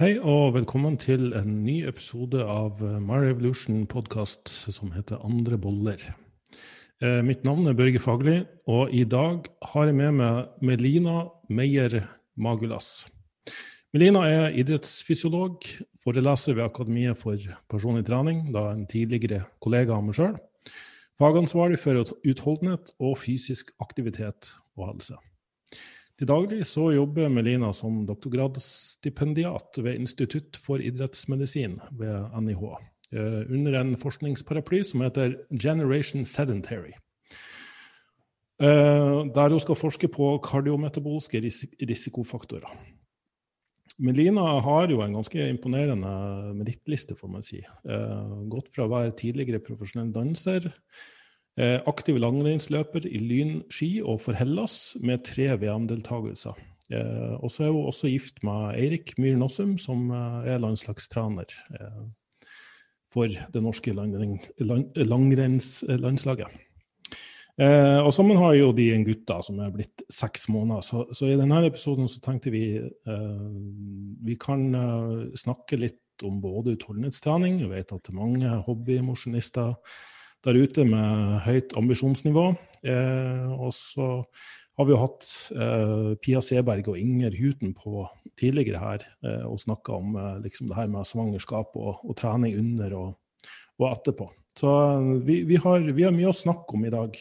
Hei og velkommen til en ny episode av My Revolution podkast som heter Andre boller. Eh, mitt navn er Børge Fagli, og i dag har jeg med meg Melina Meyer Magulas. Melina er idrettsfysiolog, foreleser ved Akademiet for personlig trening, da en tidligere kollega av meg sjøl. Fagansvarlig for utholdenhet og fysisk aktivitet og helse. Til daglig så jobber Melina som doktorgradsstipendiat ved Institutt for idrettsmedisin ved NIH, eh, under en forskningsparaply som heter Generation Sedentary. Eh, der hun skal forske på kardiometabolske risikofaktorer. Melina har jo en ganske imponerende merittliste, får man si. Eh, gått fra å være tidligere profesjonell danser aktiv langrennsløper i Lyn ski og for Hellas med tre VM-deltakelser. Eh, og så er hun også gift med Eirik Myhr Nossum, som eh, er landslagstrener for det norske langrennslandslaget. Eh, og sammen har jo de en gutt da, som er blitt seks måneder. Så, så, i denne episoden så tenkte vi eh, vi kan eh, snakke litt om både utholdenhetstrening. Jeg vet at mange hobbymosjonister der ute med høyt ambisjonsnivå. Eh, og så har vi jo hatt eh, Pia Seberg og Inger Huten på tidligere her eh, og snakka om eh, liksom det her med svangerskap og, og trening under og, og, etterpå. Så eh, vi, vi, har, vi, har, mye å snakke om i dag.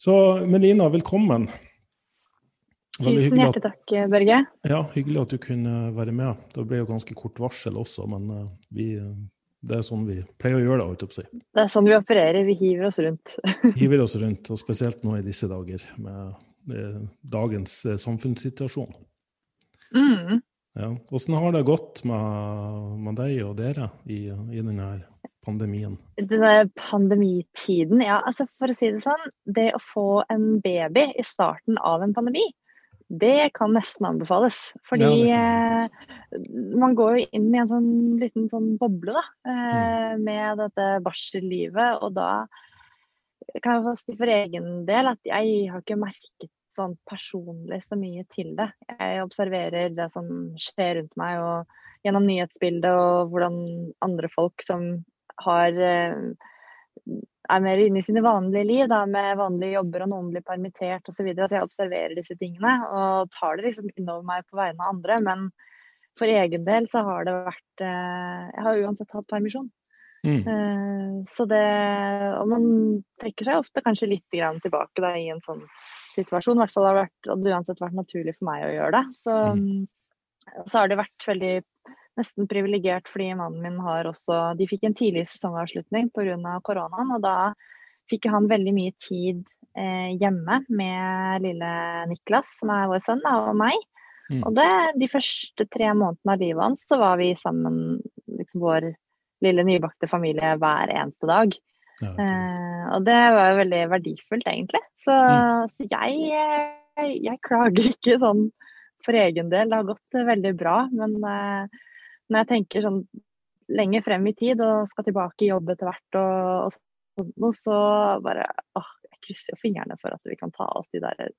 Så Melina, velkommen. Tusen hjertelig takk, Børge. Ja, Hyggelig at du kunne være med. Det ble jo ganske kort varsel også, men eh, vi, det er sånn vi pleier å gjøre det. Si. Det er sånn vi opererer, vi hiver oss rundt. hiver oss rundt, og spesielt nå i disse dager med eh, dagens eh, samfunnssituasjon. Mm. Ja. Hvordan har det gått med, med deg og dere i, i denne pandemien? Denne pandemitiden, ja. Altså for å si det sånn, det å få en baby i starten av en pandemi, det kan nesten anbefales. Fordi ja, eh, man går jo inn i en sånn liten sånn boble da, eh, mm. med dette barsellivet. Og da kan jeg si for egen del at jeg har ikke merket sånn personlig så mye til det. Jeg observerer det som skjer rundt meg og gjennom nyhetsbildet og hvordan andre folk som har eh, er mer inne i sine vanlige liv, da, med vanlige jobber, og noen blir permittert osv. Så, videre. så jeg observerer disse tingene og tar det liksom innover meg på vegne av andre. Men for egen del så har det vært eh, Jeg har uansett hatt permisjon. Mm. Eh, så det Og man trekker seg ofte kanskje litt tilbake da, i en sånn situasjon. I hvert fall har det vært, uansett vært naturlig for meg å gjøre det. Så, mm. så har det vært veldig nesten privilegert fordi mannen min har også De fikk en tidlig sesongavslutning pga. koronaen, og da fikk han veldig mye tid eh, hjemme med lille Niklas, som er vår sønn, da, og meg. Mm. Og det, de første tre månedene av livet hans så var vi sammen, liksom vår lille nybakte familie, hver eneste dag. Ja, okay. eh, og det var jo veldig verdifullt, egentlig. Så, mm. så jeg, jeg, jeg, klager ikke sånn for egen del. Det har gått veldig bra. Men eh, når jeg tenker sånn lenger frem i tid og skal tilbake i jobb etter hvert, og, og sånn, så bare åh, Jeg krysser jo fingrene for at vi kan ta oss de der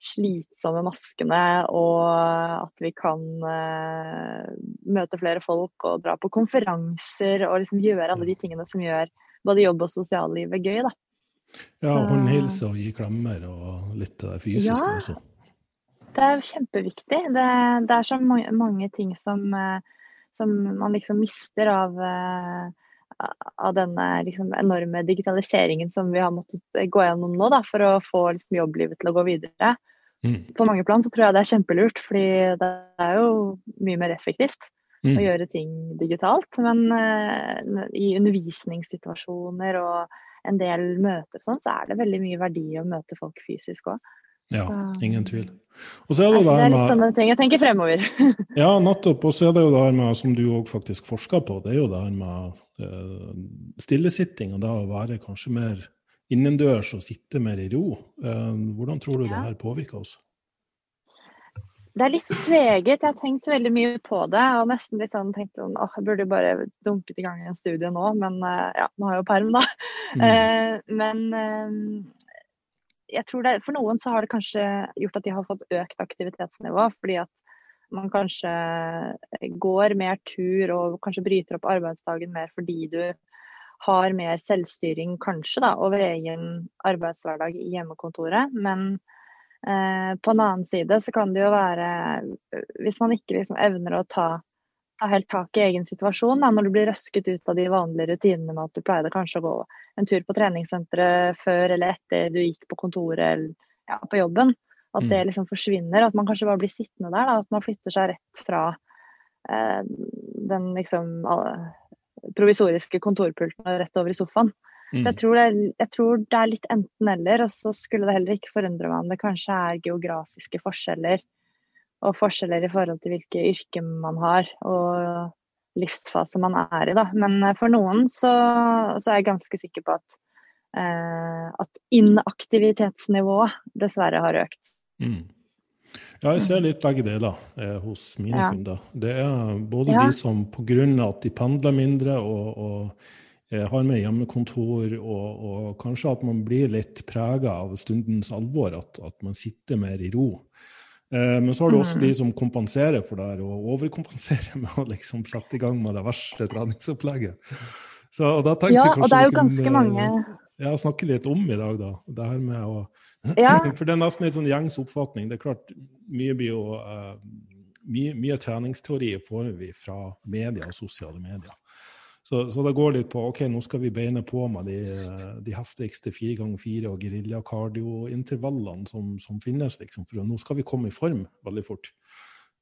slitsomme maskene, og at vi kan uh, møte flere folk og dra på konferanser og liksom gjøre alle de tingene som gjør både jobb og sosiallivet gøy. da. Ja, håndhilse og gi klemmer og litt av det fysiske ja, også. Det er kjempeviktig. Det, det er så mange, mange ting som, eh, som, man liksom mister av, eh, av denne liksom enorme digitaliseringen som vi har måttet gå gjennom nå da, for å få liksom jobblivet til å gå videre. Mm. På mange plan så tror jeg det er kjempelurt, fordi det er jo mye mer effektivt mm. å gjøre ting digitalt. Men uh, i undervisningssituasjoner og en del møter sånn, så er det veldig mye verdi å møte folk fysisk òg. Ja, ingen tvil. Og så er det, det er litt sånne ting jeg tenker fremover. ja, nettopp. Og så er det jo det her med, som du òg faktisk forsker på, det er jo det her med uh, stillesitting. Og det å være kanskje mer innendørs og sitte mer i ro. Uh, hvordan tror du ja. det her påvirker oss? Det er litt tveget. Jeg har tenkt veldig mye på det. Og nesten litt sånn tenkt sånn åh, jeg burde bare dunket i gang i en studie nå, men uh, ja, nå har jeg jo perm, da. Mm. men jeg tror det, For noen så har det kanskje gjort at de har fått økt aktivitetsnivå. fordi at man kanskje går mer tur og kanskje bryter opp arbeidsdagen mer fordi du har mer selvstyring kanskje da, over egen arbeidshverdag i hjemmekontoret. Men eh, på en annen side så kan det jo være Hvis man ikke liksom evner å ta, ta helt tak i egen situasjon, da, når du blir røsket ut av de vanlige rutinene med at du pleide kanskje å gå en tur på treningssenteret før eller etter du gikk på kontoret eller ja, på jobben, at det mm. liksom forsvinner. At man kanskje bare blir sittende der. Da, at man flytter seg rett fra eh, den liksom provisoriske kontorpulten og rett over i sofaen. Mm. Så jeg tror, det, jeg tror, det er, litt enten-eller. Og så skulle det heller ikke forundre meg om det kanskje er geografiske forskjeller. Og forskjeller i forhold til hvilke yrker man har og livsfase man er i. Da. Men eh, for noen så, så er jeg ganske sikker på at, eh, at inaktivitetsnivået dessverre har økt. Mm. Ja, jeg ser litt begge deler eh, hos mine ja. kunder. Det er både ja. de som pga. at de pendler mindre og, og eh, har med hjemmekontor, og, og, kanskje at man blir litt prega av stundens alvor, at, at, man sitter mer i ro. Eh, men så har du også mm. de som kompenserer for det og overkompenserer med å liksom sette i gang med det verste treningsopplegget. Så, og da ja, og det er jo ganske kunne, mange ja, snakke litt om i dag, da. Det her med å ja. For det er nesten litt sånn gjengs oppfatning. Det er klart, mye, bio, uh, mye, mye treningsteori får vi fra media og sosiale medier. Så, så, det går litt på ok, nå skal vi beine på med de, de heftigste fire ganger fire og geriljakardiointervallene som, som finnes, liksom, for nå skal vi komme i form veldig fort.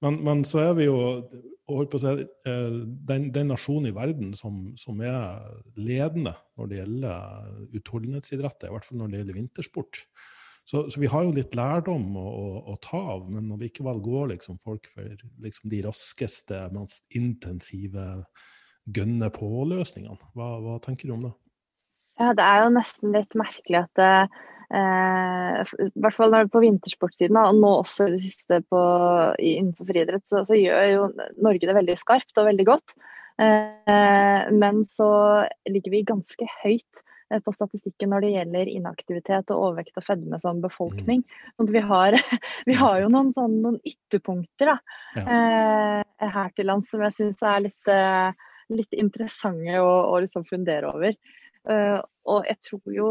Men, men så er vi jo holdt på å si, eh, den, den nasjonen i verden som, som, er ledende når det gjelder utholdenhetsidretter, i hvert fall når det gjelder vintersport. Så, så, vi har jo litt lærdom å, å, å ta av, men likevel går liksom folk for liksom de raskeste, mest intensive gønne på-løsningene. Hva, hva, tenker du om det? Ja, Det er jo nesten litt merkelig at eh, i hvert fall på vintersportsiden, og nå også det siste på, innenfor friidrett, så, så, gjør jo Norge det veldig skarpt og veldig godt. Eh, men så ligger vi ganske høyt Eh, på statistikken når det gjelder inaktivitet og overvekt og fedme som befolkning. Sånn vi, har, vi, har, jo noen, sånn, noen ytterpunkter da, ja. eh, her til lands som jeg syns er litt, eh, litt, interessante å, å liksom fundere over. Uh, og jeg tror jo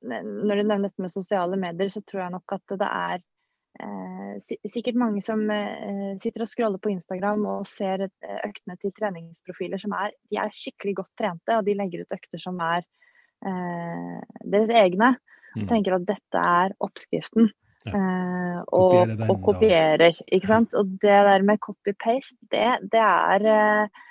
Når du nevner dette med sosiale medier, så tror jeg nok at det er eh, sikkert mange som eh, sitter og scroller på Instagram og ser øktene til treningsprofiler som er, de er skikkelig godt trente, og de legger ut økter som er eh, deres egne. Og mm. tenker at dette er oppskriften. Ja. Eh, og, og, kopierer, ikke sant. Og det der med copy-paste, det, det, er eh,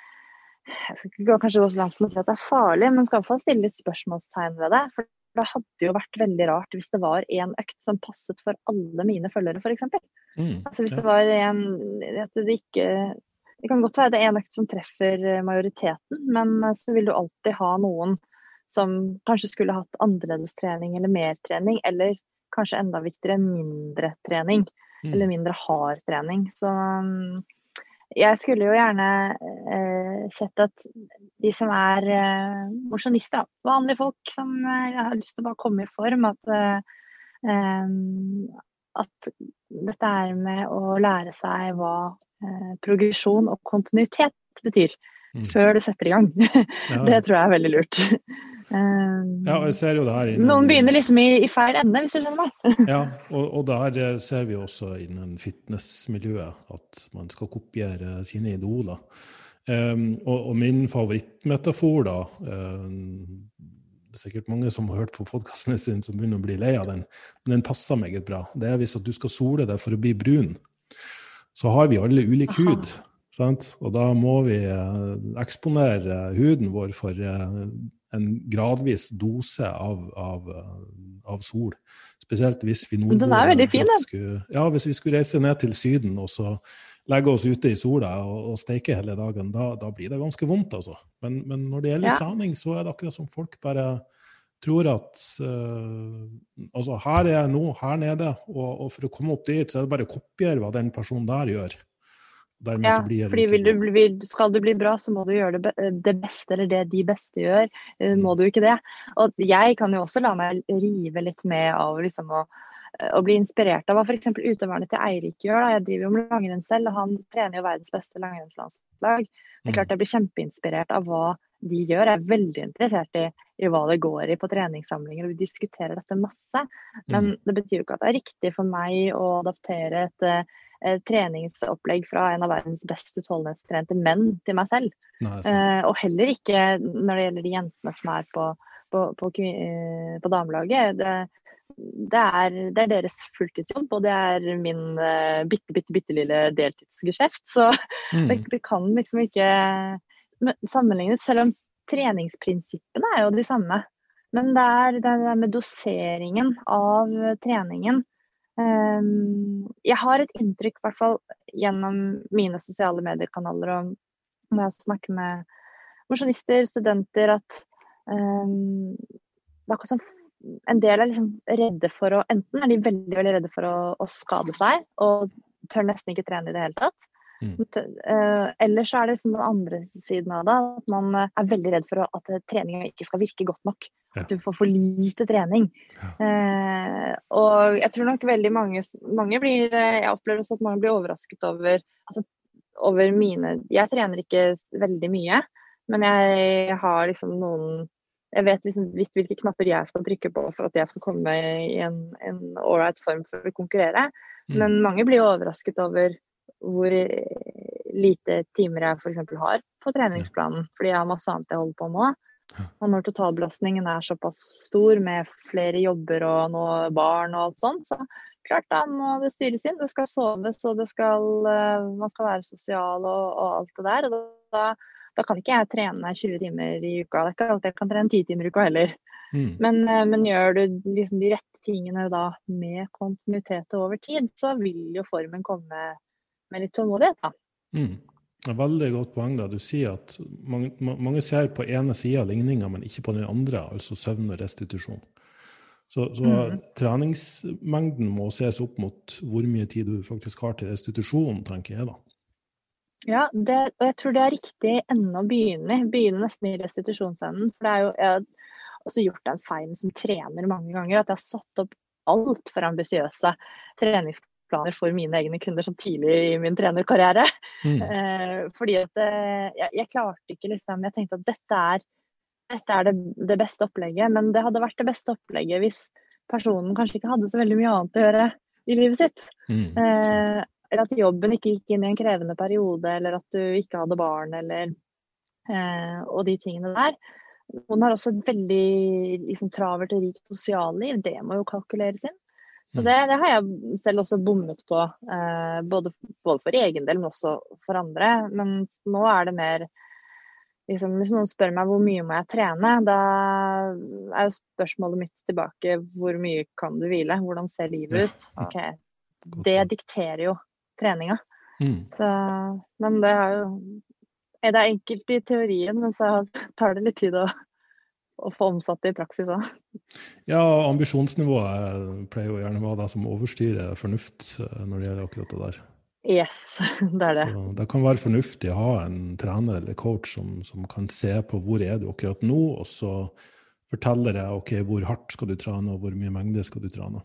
Jeg skal ikke gå, kanskje gå så langt som å si at det er farlig, men skal iallfall stille litt spørsmålstegn ved det. For det hadde jo vært veldig rart hvis det var en økt som passet for alle mine følgere, f.eks. Mm, altså hvis ja. det var en at det ikke Det kan godt være det er en økt som treffer majoriteten, men så vil du alltid ha noen som kanskje skulle hatt annerledes trening eller mer trening, eller kanskje enda viktigere mindre trening. Mm. Eller mindre hard trening. Så mm, jeg skulle jo gjerne eh, sett at de som er eh, mosjonister, vanlige folk som eh, har lyst til å bare komme i form, at, eh, eh at dette er med å lære seg hva eh, progresjon og kontinuitet betyr. Mm. Før du setter i gang. Ja. det tror jeg er veldig lurt. Um, ja, jeg ser jo det her innen, Noen begynner liksom i, i, feil ende, hvis du skjønner meg. ja, og, og der eh, ser vi også innen fitnessmiljøet at man skal kopiere sine idoler. Um, og, og, min favorittmetafor, da um, Det er sikkert mange som har hørt på podkasten en stund som begynner å bli lei av den, men den passer meget bra. Det er hvis at du skal sole deg for å bli brun, så har vi alle ulik Aha. hud. Sant? Og da må vi uh, eksponere huden vår for uh, en gradvis dose av, av, av, sol. Spesielt hvis vi nordboere er. Skulle, ja, hvis vi skulle reise ned til Syden og så legge oss ute i sola og, og steike hele dagen, da, da, blir det ganske vondt, altså. Men, men når det gjelder ja. trening, så er det akkurat som folk bare tror at uh, Altså, her er jeg nå, her nede, og, og, for å komme opp dit, så er det bare å kopiere hva den personen der gjør. Ja, fordi vil du, vil, skal du bli bra, så må du gjøre det, det, beste, eller det de beste gjør. Uh, må mm. du ikke det? Og jeg kan jo også la meg rive litt med av liksom å å bli inspirert av hva f.eks. utøverne til Eirik gjør. Da. Jeg driver jo med langrenn selv, og han trener jo verdens beste langrennslandslag. Det er klart jeg blir kjempeinspirert av hva de gjør. Jeg er veldig interessert i, i hva det går i på treningssamlinger, og vi diskuterer dette masse. Men det betyr jo ikke at det er riktig for meg å adaptere et treningsopplegg fra en av verdens best utholdenhetstrente menn til meg selv. Nei, eh, og heller ikke når det gjelder de jentene som er på, på, på, på damelaget. Det, det, er, det, er, deres fulltidsjobb, og det er min bitte, bitte, bitte lille deltidsgeskjeft. Så mm. det, det, kan liksom ikke sammenlignes, selv om treningsprinsippene er jo de samme. Men det er det der med doseringen av treningen. Um, jeg har et inntrykk, i hvert fall gjennom mine sosiale medier-kanaler og når jeg snakker med mosjonister, studenter, at um, det er akkurat som en del er liksom redde for å Enten er de veldig veldig redde for å, å skade seg og tør nesten ikke trene i det hele tatt. Mm. Uh, ellers så er det liksom den andre siden av det, at man eh, er veldig redd for at treninga ikke skal virke godt nok. Ja. At du får for lite trening. Ja. Uh, og jeg tror nok veldig mange, mange blir Jeg opplever også at mange blir overrasket over, altså, over mine Jeg trener ikke veldig mye, men jeg har liksom noen jeg vet liksom litt hvilke knapper jeg skal trykke på for at jeg skal komme i en, en ålreit form for å konkurrere. Mm. Men mange blir overrasket over hvor lite timer jeg f.eks. har på treningsplanen, fordi jeg har masse annet jeg holder på med. Og når totalbelastningen er såpass stor med flere jobber og noe barn og alt sånt, så klart da må det styres inn. Det skal soves og det skal, eh, man skal være sosial og, og alt det der. Og da, da, kan ikke jeg trene 20 timer i uka. Det er ikke alltid jeg kan trene 10 timer i uka heller. Mm. Men, eh, men, gjør du liksom de rette tingene da med kontinuitet over tid, så vil jo formen komme med litt tålmodighet, da. Mm. Veldig godt poeng. da. Du sier at mange, mange ser på ene sida ligninga, men ikke på den andre, altså søvn og restitusjon. Så, så mm. treningsmengden må ses opp mot hvor mye tid du faktisk har til restitusjon, tenker jeg da. Ja, det, og jeg tror det er riktig ende å begynne Begynne nesten i restitusjonsenden. For det er jo, jeg har også gjort den feilen som trener mange ganger, at jeg har satt opp altfor ambisiøse treningsplaner planer for mine egne kunder så tidlig i min trenerkarriere. Mm. Eh, fordi at eh, jeg, jeg, klarte ikke liksom Jeg tenkte at dette er, dette er det, det, beste opplegget, men det hadde vært det beste opplegget hvis personen kanskje ikke hadde så veldig mye annet å gjøre i livet sitt. Mm. Eh, eller at jobben ikke gikk inn i en krevende periode, eller at du ikke hadde barn, eller eh, Og de tingene der. Noen har også et veldig liksom, travelt og rikt sosialliv. Det må jo kalkuleres inn. Så mm. det, det, har jeg selv også bommet på, eh, både, både, for egen del, men også for andre. Men nå er det mer liksom, Hvis noen spør meg hvor mye må jeg trene, da er jo spørsmålet mitt tilbake hvor mye kan du hvile? Hvordan ser livet ut? Okay. Det dikterer jo treninga. Mm. Så, men det er jo Det er enkelt i teorien, men så tar det litt tid å å få omsatt det i praksis òg. Ja, ambisjonsnivået pleier jo gjerne å være det som overstyrer fornuft eh, når det gjelder akkurat det der. Yes, det er det. Så det kan være fornuftig å ha en trener eller coach som, som kan se på hvor er du akkurat nå, og så forteller jeg ok, hvor hardt skal du trene, og hvor mye mengde skal du trene.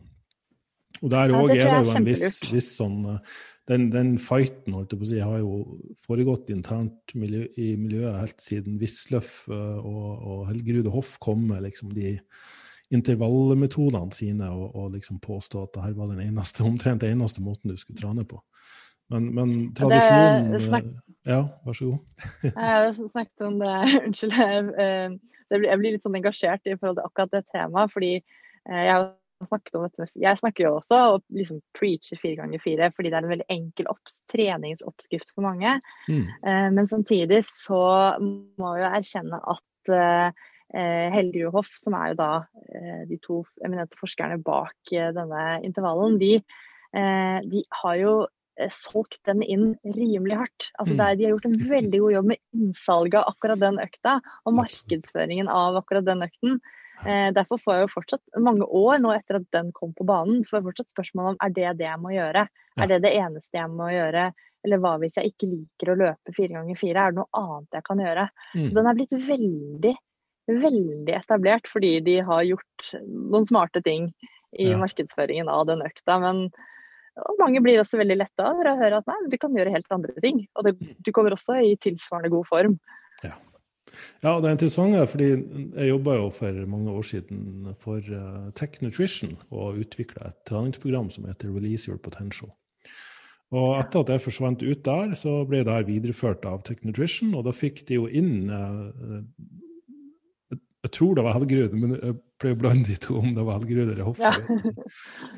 Og der òg ja, er det jo en viss, viss sånn eh, den, den, fighten holdt jeg på å si, har jo foregått internt miljø, i miljøet helt siden Wisløff uh, og, og Helgerud Hoff kom med liksom de intervallmetodene sine og, og liksom påstå at det her var den eneste, omtrent den eneste måten du skulle trane på. Men, men tradisjonen snak... Ja, vær så god. jeg har snakket om det, unnskyld. Jeg, jeg blir litt sånn engasjert i forhold til akkurat det temaet. fordi jeg har snakket om dette Jeg snakker jo også og liksom preacher fire ganger fire fordi det er en veldig enkel treningsoppskrift for mange. Mm. Eh, men samtidig så må vi jo erkjenne at eh, Helge Hoff, som er jo da eh, de to eminente forskerne bak eh, denne intervallen, de, eh, de, har jo eh, solgt den inn rimelig hardt. Altså mm. der, de har gjort en veldig god jobb med innsalget av akkurat den økta og markedsføringen av akkurat den økten. Eh, derfor får jeg jo fortsatt, mange år nå etter at den kom på banen, får jeg fortsatt spørsmål om er det det jeg må gjøre. Er det det eneste jeg må gjøre? Eller hva hvis jeg ikke liker å løpe fire ganger fire? Er det noe annet jeg kan gjøre? Mm. Så den er blitt veldig, veldig etablert fordi de har gjort noen smarte ting i ja. markedsføringen av den økta. Men mange blir også veldig letta over å høre at nei, du kan gjøre helt andre ting. Og det, du kommer også i tilsvarende god form. Ja. Ja det er interessant, fordi jeg jobba jo for mange år siden for uh, Tech Nutrition og utvikla et treningsprogram som heter Release Your Potential. Og etter at jeg forsvant ut der, så ble det her videreført av Tech Nutrition, og da fikk de jo inn uh, jeg tror det var Helgerud, men jeg pleier å blande de to om det var Helgerud eller Hofte. Ja.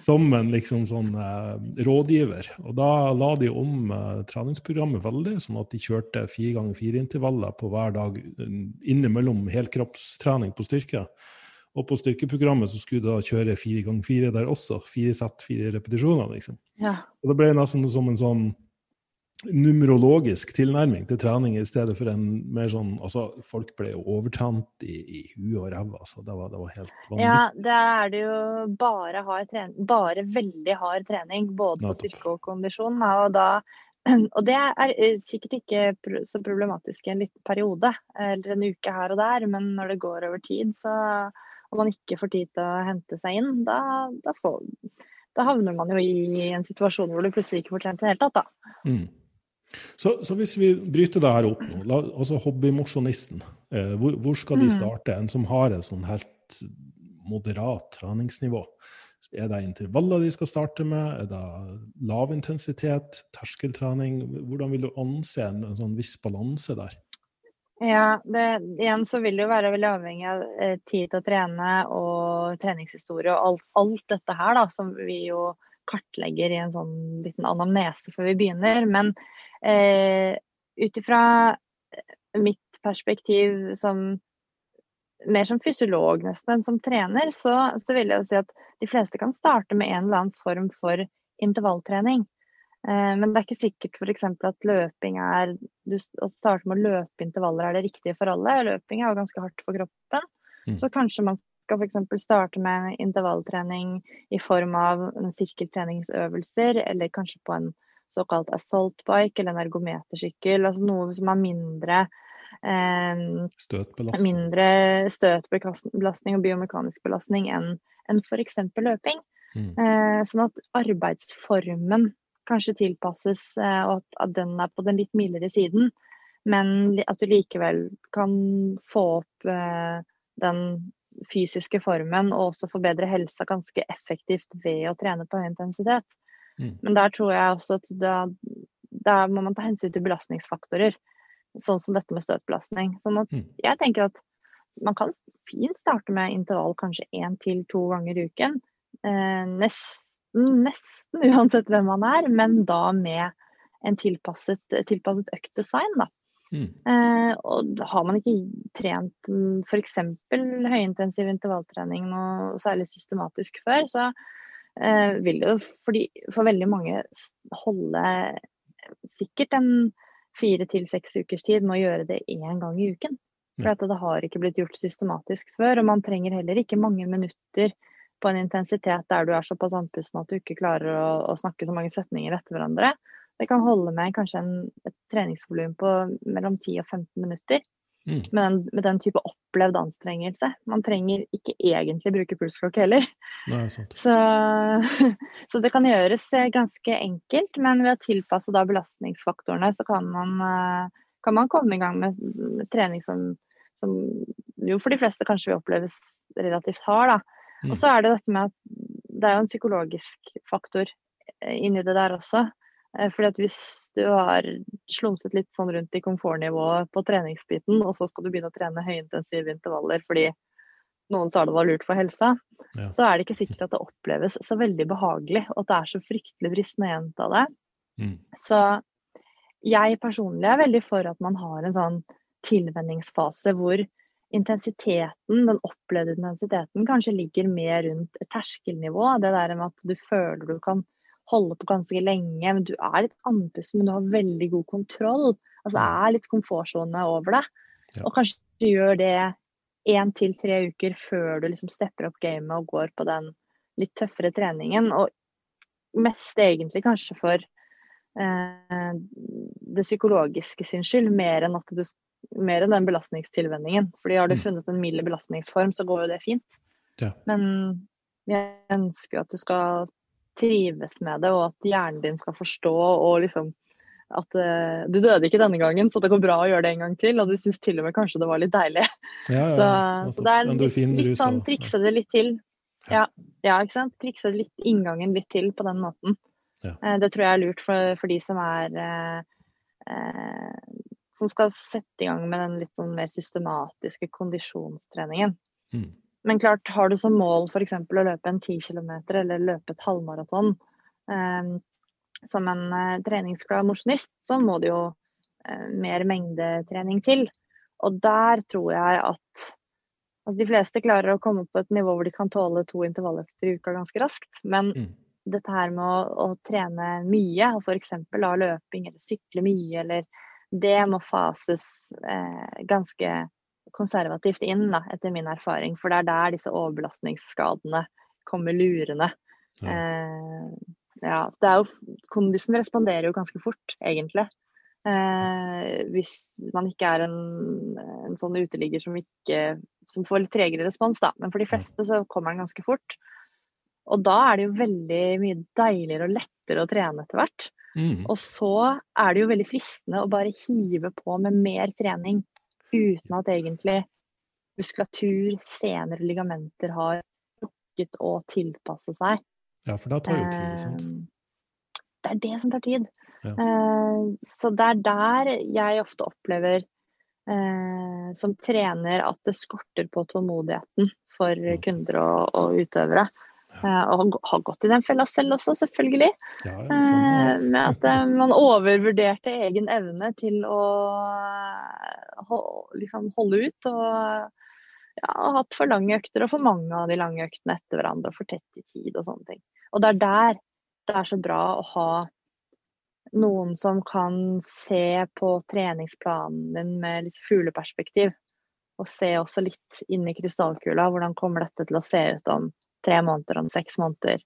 som en liksom sånn eh, rådgiver. Og da la de om eh, treningsprogrammet veldig, sånn at de kjørte fire ganger fire intervaller på hver dag innimellom helkroppstrening på styrke. Og på styrkeprogrammet så skulle de da kjøre fire ganger fire der også. Fire sett, fire repetisjoner, liksom. Ja. Og det ble nesten som en sånn numerologisk tilnærming til trening i stedet for en mer sånn altså Folk ble jo overtrent i, i huet og ræva, så det var, det var helt vanvittig. Ja, da er det jo bare, hard trening, bare veldig hard trening, både på styrke og kondisjon. Og, da, og det er eh, sikkert ikke så problematisk i en liten periode, eller en uke her og der, men når det går over tid, så og man ikke får tid til å hente seg inn, da, da, får, da havner man jo i en situasjon hvor du plutselig ikke får trent i det hele tatt. da. Mm. Så, så, hvis vi bryter det her opp nå, la, altså hobbymosjonisten, eh, hvor, hvor, skal de mm. starte? En som har et sånn helt moderat treningsnivå. Er det intervaller de skal starte med? Er det lav intensitet, terskeltrening? Hvordan vil du anse en, en sånn viss balanse der? Ja, det, igjen så vil det jo være veldig avhengig av eh, tid til å trene og treningshistorie og alt, alt, dette her, da, som vi jo kartlegger i en sånn liten anamnese før vi begynner. Men Eh, Ut ifra eh, mitt perspektiv som mer som fysiolog nesten enn som trener, så, så, vil jeg si at de fleste kan starte med en eller annen form for intervalltrening. Eh, men det er ikke sikkert f.eks. at løping er du, Å starte med å løpe intervaller er det riktige for alle. Løping er jo ganske hardt for kroppen. Mm. Så kanskje man skal f.eks. starte med intervalltrening i form av sirkeltreningsøvelser, eller kanskje på en såkalt assault bike eller en ergometersykkel. Altså noe som har mindre eh, støtbelastning. mindre støtbelastning og biomekanisk belastning enn en f.eks. løping. Mm. Eh, sånn at arbeidsformen kanskje tilpasses, eh, og at, at, den er på den litt mildere siden. Men at du likevel kan få opp eh, den fysiske formen og også forbedre helsa ganske effektivt ved å trene på høy intensitet. Mm. Men der tror jeg også at da, der må man ta hensyn til belastningsfaktorer. Sånn som dette med støtbelastning. Sånn at mm. jeg tenker at man kan fint starte med intervall kanskje én til to ganger i uken. Eh, nesten, nesten uansett hvem man er, men da med en tilpasset, tilpasset øktdesign. da. Mm. Eh, og har man ikke trent f.eks. høyintensiv intervalltrening noe særlig systematisk før, så eh, vil jo fordi, for veldig mange holde sikkert en fire til seks ukers tid med å gjøre det én gang i uken. For at det har ikke blitt gjort systematisk før. Og man trenger heller ikke mange minutter på en intensitet der du er såpass andpusten at du ikke klarer å, å, snakke så mange setninger etter hverandre. Det kan holde med kanskje en, et treningsvolum på mellom 10 og 15 minutter. Mm. Med, den, med, den, type opplevd anstrengelse. Man trenger ikke egentlig bruke pulsklokke heller. Nei, så, så, det kan gjøres eh, ganske enkelt, men ved å tilpasse da belastningsfaktorene, så kan man, eh, kan man komme i gang med, med trening som, som, jo for de fleste kanskje vil oppleves relativt hard. Da. Mm. Og så er det dette med at det er jo en psykologisk faktor eh, inni det der også. Eh, fordi at Hvis du har slumset litt sånn rundt i komfortnivået på treningsbiten, og så skal du begynne å trene høyintensive intervaller fordi noen sa det var lurt for helsa, ja. så er det ikke sikkert at det oppleves så veldig behagelig, og at det er så fryktelig fristende å gjenta det. Mm. Så jeg personlig er veldig for at man har en sånn tilvenningsfase hvor intensiteten, den opplevde intensiteten, kanskje ligger mer rundt terskelnivå. Det der med at du føler du kan holde på ganske lenge. men Du er litt andpusten, men du har veldig god kontroll. Altså Det er litt komfortsone over det. Ja. Og kanskje du gjør det én til tre uker før du liksom stepper opp gamet og går på den litt tøffere treningen. Og mest egentlig kanskje for eh, det psykologiske sin skyld, mer enn, du, mer enn den belastningstilvenningen. Fordi har du mm. funnet en mild belastningsform, så går jo det fint. Ja. Men jeg ønsker jo at du skal trives med det, og at hjernen din skal forstå og liksom at uh, du døde ikke denne gangen, så det går bra å gjøre det en gang til. Og du syns til og med kanskje det var litt deilig. Ja, ja, så, så, det er litt, litt sånn trikse det litt til. Ja, ja, ikke sant. Trikse litt, inngangen litt til på den måten. Uh, det tror jeg er lurt for, for de som er uh, Som skal sette i gang med den litt sånn mer systematiske kondisjonstreningen. Mm. Men klart, har du som mål f.eks. å løpe en 10 km eller løpe et halvmaraton, eh, som en eh, treningsglad mosjonist, så må det jo eh, mer mengdetrening til. Og der tror jeg at altså de fleste klarer å komme på et nivå hvor de kan tåle to intervalløkter i uka ganske raskt. Men mm. dette her med å, å trene mye, og f.eks. løping eller sykle mye, eller det må fases eh, ganske konservativt inn, da, etter min erfaring. For det er der disse overbelastningsskadene kommer lurende. Ja. Eh, ja, det er jo, kondisen responderer jo ganske fort, egentlig. Eh, hvis man ikke er en, en, sånn uteligger som, ikke, som får litt tregere respons, da. Men for de fleste så kommer den ganske fort. Og da er det jo veldig mye deiligere og lettere å trene etter hvert. Mm. Og så er det jo veldig fristende å bare hive på med mer trening uten at egentlig muskulatur, sener og ligamenter har rukket å tilpasse seg. Ja, for da tar jo tid, sant? Eh, det er det som tar tid. Ja. Eh, så det er der jeg ofte opplever eh, som trener at det skorter på tålmodigheten for kunder og, og utøvere. Og har gått i den fella selv også, selvfølgelig. Ja, sånn, med at man overvurderte egen evne til å liksom holde ut. Og ja, hatt for lange økter og for mange av de lange øktene etter hverandre og for tett i tid og sånne ting. Og det er der det er så bra å ha noen som kan se på treningsplanen din med litt fugleperspektiv. Og se også litt inn i krystallkula. Hvordan kommer dette til å se ut om tre måneder, om seks måneder?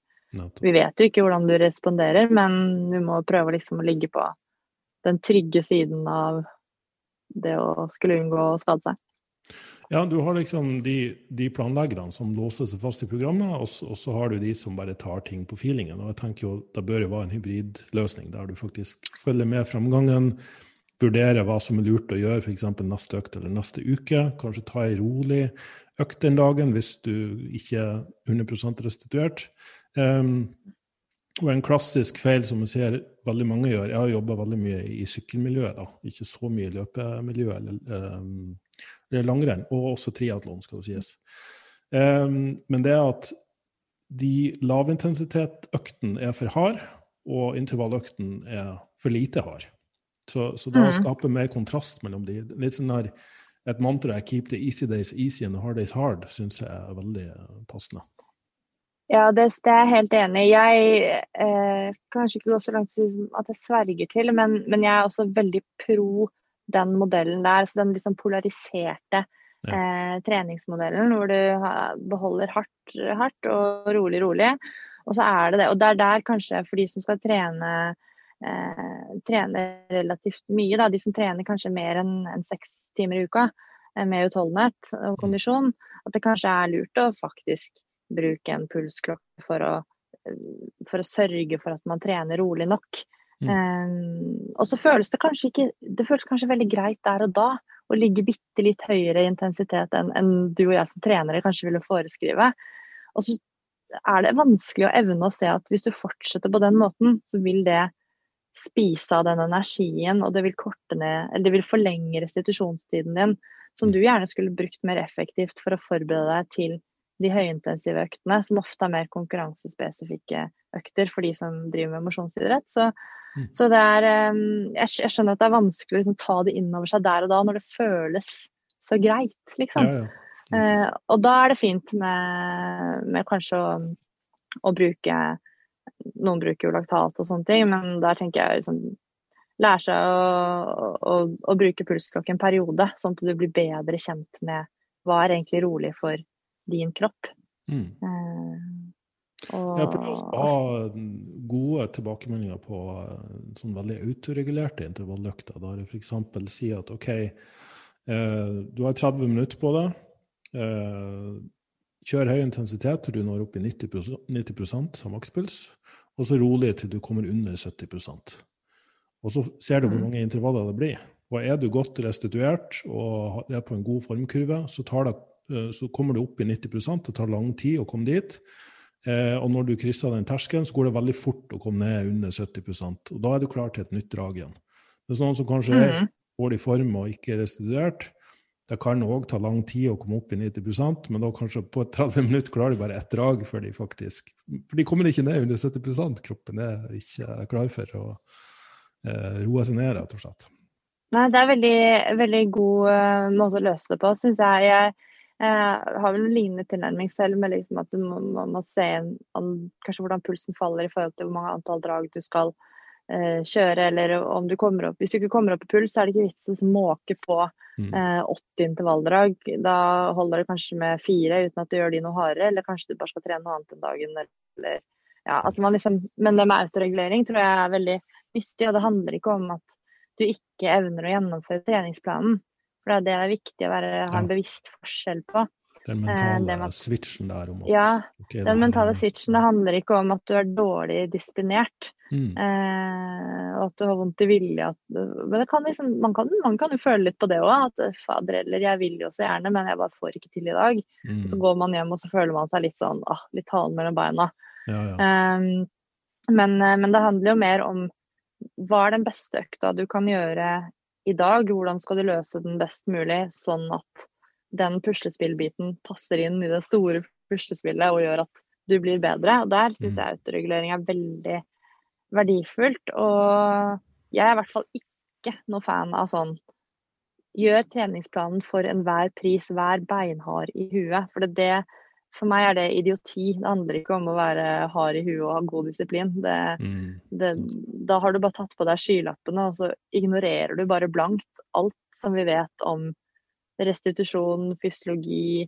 Vi vet jo ikke hvordan du responderer, men du må prøve liksom å ligge på den trygge siden av det å skulle unngå å skade seg. Ja, du har liksom de, de planleggerne som låser seg fast i programmet, og, og, så har du de som bare tar ting på feelingen. Og jeg tenker jo Det bør jo være en hybridløsning der du faktisk følger med framgangen, vurderer hva som er lurt å gjøre f.eks. neste økt eller neste uke. Kanskje ta ei rolig økt den dagen hvis du ikke er 100 restituert. Um, og en klassisk feil som jeg ser veldig mange gjør Jeg har jobba veldig mye i sykkelmiljøet, da. ikke så mye i løpemiljøet. eller um, langrenn, og også triatlon, skal det sies. Um, men det er at de lavintensitetsøktene er for hard, og intervalløkten er for lite hard. Så, så da mm. skaper mer kontrast mellom de. Litt sånn der, Et mantra er 'keep the easy days easy and the hard days hard' syns jeg er veldig passende. Ja, det, det er jeg helt enig i. Jeg eh, kanskje ikke gå så langt at jeg sverger til, men, men jeg er også veldig pro den modellen der. Så den liksom polariserte ja. eh, treningsmodellen hvor du beholder hardt, hardt og rolig, rolig. Og så er det det. Og det er der kanskje for de som skal trene eh, trener relativt mye, da, de som trener kanskje mer enn en seks timer i uka eh, med utholdenhet og mm. kondisjon, at det kanskje er lurt å faktisk bruke en pulsklokke for å, for å sørge for at man trener rolig nok. Mm. Um, og så føles det kanskje ikke Det føles kanskje veldig greit der og da å ligge bitte litt høyere i intensitet enn, enn du og jeg som trenere kanskje ville foreskrive. Og så er det vanskelig å evne å se at hvis du fortsetter på den måten, så vil det spise av den energien, og det vil korte ned Eller det vil forlenge restitusjonstiden din, som mm. du gjerne skulle brukt mer effektivt for å forberede deg til de høyintensive øktene, som ofte er mer konkurransespesifikke økter for de som driver med mosjonsidrett. Så, mm. så, det er jeg, skjønner at det er vanskelig å liksom, ta det inn over seg der og da, når det føles så greit, liksom. Ja, ja. Uh, og da er det fint med, med kanskje å, å, bruke Noen bruker jo laktat og sånne ting, men der tenker jeg liksom Lære seg å, å, å bruke pulsklokke en periode, sånn at du blir bedre kjent med hva er egentlig rolig for din kropp. Mm. Eh, og, jeg prøver å ha gode tilbakemeldinger på eh, sånn veldig autoregulerte intervalløkter. Der jeg f.eks. sier at OK, eh, du har 30 minutter på deg. Eh, kjør høy intensitet til du når opp i 90, 90 av makspuls, og så rolig til du kommer under 70% Og så ser du hvor mm. mange intervaller det blir. Og er du godt restituert og er på en god formkurve, så, det, eh, så kommer du opp i 90% Det tar lang tid å komme dit. Eh, og når du krysser den terskelen, så går det veldig fort å komme ned under 70% Og da er du klar til et nytt drag igjen. Men sånn som kanskje er mm. dårlig form og ikke er restituert, det kan òg ta lang tid å komme opp i 90 men da kanskje på 30 minutter klarer de bare ett drag før de faktisk For de kommer ikke ned under 70 Kroppen er ikke klar for å eh, roe seg ned, rett og slett. Nei, det er en veldig, veldig god uh, måte å løse det på, syns jeg. Jeg uh, har vel en lignende tilnærming selv, med liksom at du må, man må se an, kanskje hvordan pulsen faller i forhold til hvor mange antall drag du skal uh, kjøre, eller om du kommer opp Hvis du ikke kommer opp i puls, så er det ikke vits å liksom måke på eh, 80 intervalldrag. Da holder det kanskje med fire uten at du gjør de noe hardere, eller kanskje du bare skal trene noe annet enn dagen. Eller, ja, liksom, men det med autoregulering tror jeg er veldig nyttig, og det handler ikke om at du ikke evner å gjennomføre treningsplanen. For det er det det er viktig å være, ha en bevisst forskjell på. Den eh, mentale eh, switchen der om at Ja, okay, den mentale switchen det handler ikke om at du er dårlig disiplinert. Mm. Eh, og at du har vondt i vilje. men kan liksom, man, kan, man, kan, jo føle litt på det òg. At fader eller jeg vil jo så gjerne, men jeg bare får ikke til i dag. Mm. Så går man hjem og så føler man seg litt sånn ah, litt halen mellom beina. Ja, ja. Eh, men, men, det handler jo mer om hva er den beste økta du kan gjøre i dag? Hvordan skal du løse den best mulig, sånn at den puslespillbiten passer inn i det store puslespillet og gjør at du blir bedre. Og Der syns mm. jeg autoregulering er veldig verdifullt. Og jeg er i hvert fall ikke noe fan av sånn Gjør treningsplanen for enhver pris, vær beinhard i huet. For det, det for meg er det idioti. Det handler ikke om å være hard i huet og ha god disiplin. Det, mm. det, da har du bare tatt på deg skylappene, og så ignorerer du bare blankt alt som vi vet om restitusjon, fysiologi.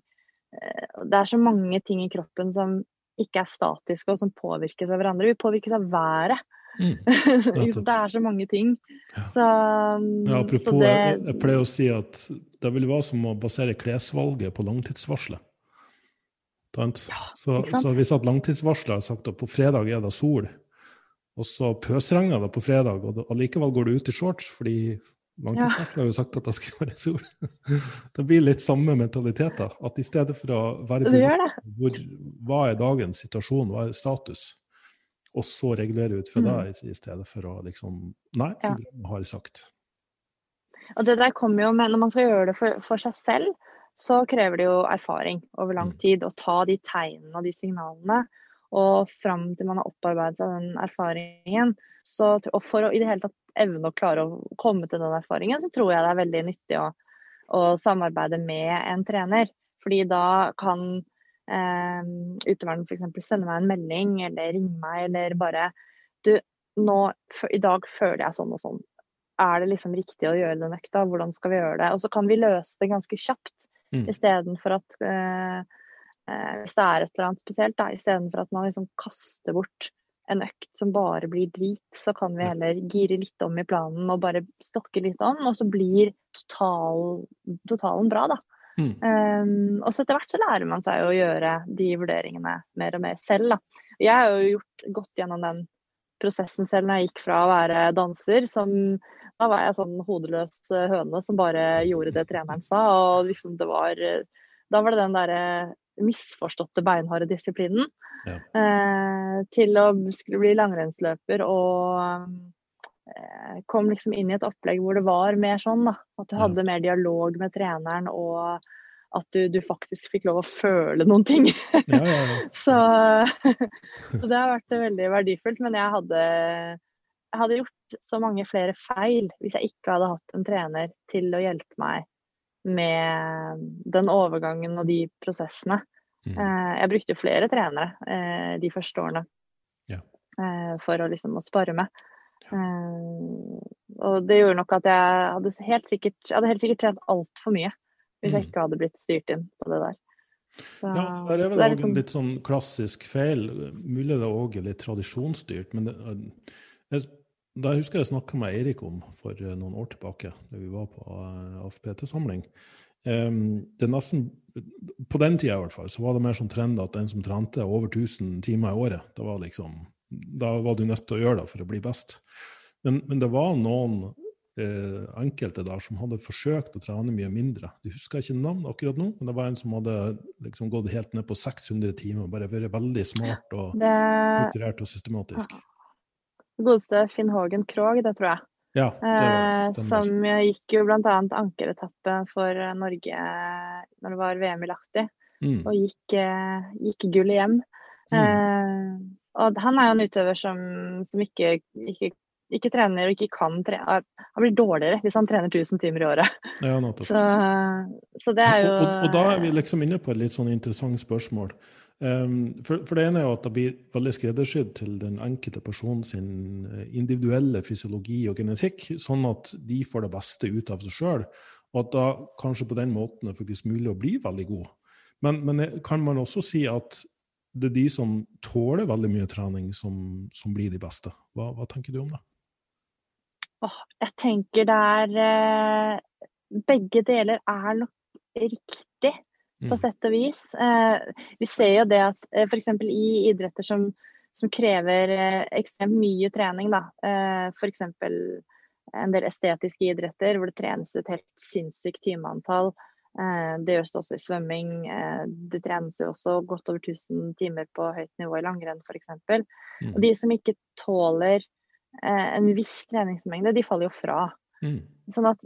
Eh, det er så mange ting i kroppen som ikke er statiske og som påvirkes av hverandre. Vi påvirkes av været. Mm, det er så mange ting. Så, ja, apropos, det, jeg, jeg pleier å si at det vil være som å basere klesvalget på langtidsvarselet. Ja, så, så, hvis at langtidsvarselet har sagt at på fredag er det sol, og så pøsregner det på fredag, og allikevel går du ut i shorts fordi langtidsvarsler har jo sagt at det skal være sol. det blir litt samme mentaliteter. At i stedet for å være bevisst hvor, hva er dagens situasjon, hva er status, og så regulere ut fra mm. det i stedet for å liksom Nei, programmet har sagt. Og det der kommer jo med, Når man skal gjøre det for, for seg selv, så krever det jo erfaring over lang mm. tid. Å ta de tegnene og de signalene. Og fram til man har opparbeidet seg den erfaringen, så, og for å i det hele tatt evne å klare å komme til den erfaringen, så tror jeg det er veldig nyttig å, å samarbeide med en trener. Fordi da kan eh, utøveren f.eks. sende meg en melding eller ringe meg eller bare Du, nå, i dag føler jeg sånn og sånn. Er det liksom riktig å gjøre den økta? Hvordan skal vi gjøre det? Og så kan vi løse det ganske kjapt. Mm. Istedenfor at eh, eh, Hvis det er et eller annet spesielt, da, istedenfor at man liksom kaster bort en økt som bare blir drit, så kan vi heller gire litt om i planen og bare stokke litt om, og så blir total, totalen bra, da. Mm. Um, og så etter hvert så lærer man seg å gjøre de vurderingene mer og mer selv, da. Jeg har jo gjort godt gjennom den prosessen selv når jeg gikk fra å være danser, som da var jeg sånn hodeløs eh, høne som bare gjorde det treneren sa. Og liksom det var Da var det den derre misforståtte beinharde disiplinen ja. eh, til å skulle bli langrennsløper og eh, kom liksom inn i et opplegg hvor det var mer sånn, da. At du hadde ja. mer dialog med treneren og at du, du, faktisk fikk lov å føle noen ting. Ja, ja, ja. så, så, det har vært veldig verdifullt. Men jeg hadde, jeg hadde, gjort så mange flere feil hvis jeg ikke hadde hatt en trener til å hjelpe meg med den overgangen og de prosessene. Mm. Eh, jeg brukte flere trenere eh, de første årene ja. for å liksom å spare med. Og det gjorde nok at jeg hadde helt sikkert, jeg hadde helt sikkert trent altfor mye hvis jeg mm. ikke hadde blitt styrt inn på det der. Så, ja, det er vel òg liksom... en litt sånn klassisk feil. Mulig det òg er litt tradisjonsstyrt, men det, jeg, da husker jeg jeg snakka med Eirik om for eh, noen år tilbake, da vi var på uh, AFPT-samling. Um, det nesten, På den tida i hvert fall, så var det mer sånn trend at den som trente over 1000 timer i året, da var, liksom, da var du nødt til å gjøre det for å bli best. Men, men det var noen eh, enkelte der som hadde forsøkt å trene mye mindre. Du husker ikke navn akkurat nå, men det var en som hadde liksom gått helt ned på 600 timer. Bare vært veldig smart og strukturert og systematisk. Godeste Finn Hågen Krogh, det tror jeg. Ja, det eh, som gikk jo bl.a. ankeretappen for Norge når det var VM i Lahti, mm. og gikk, eh, gikk gull hjem. Mm. Eh, og han er jo en utøver som, som ikke, ikke, ikke, trener og ikke kan trene. Han blir dårligere hvis han trener 1000 timer i året. Ja, så, så, det er jo og, og, og, da er vi liksom inne på et litt sånn interessant spørsmål. Um, for, for, det ene er jo at det blir veldig skreddersydd til den enkelte person sin eh, individuelle fysiologi og genetikk, sånn at de får det beste ut av seg sjøl. Og at da kanskje på den måten er faktisk mulig å bli veldig god. Men, men eh, kan man også si at det er de som tåler veldig mye trening, som, som blir de beste? Hva, hva, tenker du om det? Oh, jeg tenker det er eh, Begge deler er nok riktig på mm. sett og vis. Eh, vi ser jo det at eh, f.eks. i idretter som, som krever eh, ekstremt mye trening, da. Eh, f.eks. en del estetiske idretter hvor det trenes et helt sinnssykt timeantall. Eh, det gjøres også i svømming. Eh, det trenes jo også godt over 1000 timer på høyt nivå i langrenn f.eks. Mm. Og de som ikke tåler eh, en viss treningsmengde, de faller jo fra. Mm. Sånn at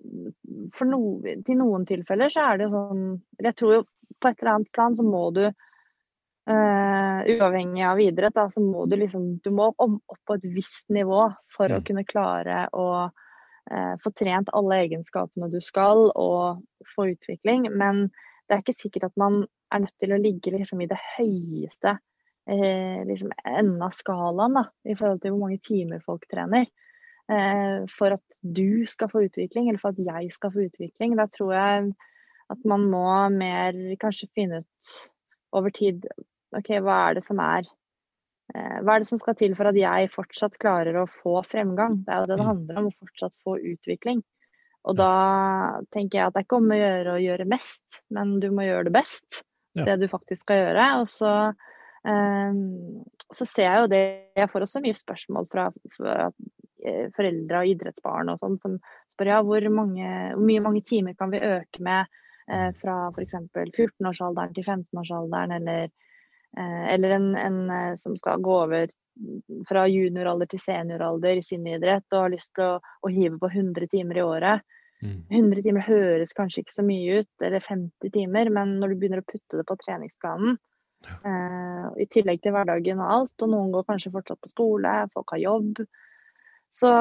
no, til noen tilfeller så er det jo sånn Jeg tror jo på et eller annet plan så må du uh, Uavhengig av idrett, da, så må du liksom Du må opp på et visst nivå for ja. å kunne klare å uh, få trent alle egenskapene du skal, og få utvikling. Men det er ikke sikkert at man er nødt til å ligge liksom i det høyeste uh, liksom enden av skalaen da, i forhold til hvor mange timer folk trener. Eh, for at du skal få utvikling, eller for at jeg skal få utvikling. Da tror jeg at man må mer kanskje finne ut over tid OK, hva er det som er eh, Hva er det som skal til for at jeg fortsatt klarer å få fremgang? Det er jo det det mm. handler om, å fortsatt få utvikling. Og da tenker jeg at det er ikke om å gjøre å gjøre mest, men du må gjøre det best. Det du faktisk skal gjøre. Og så, um, så ser jeg jo det Jeg får også mye spørsmål fra, fra eh, foreldre og idrettsbarn og sånn som spør ja, hvor, mange, hvor mye mange timer kan vi øke med eh, fra f.eks. 14-årsalderen til 15-årsalderen, eller, eh, eller en, en, eh, som skal gå over fra junioralder til senioralder i sin idrett og har lyst til å, å hive på 100 timer i året. Mm. 100 timer høres kanskje ikke så mye ut, eller 50 timer, men når du begynner å putte det på treningsplanen, ja. eh, i tillegg til hverdagen og alt, og noen går kanskje fortsatt på skole, folk har jobb, så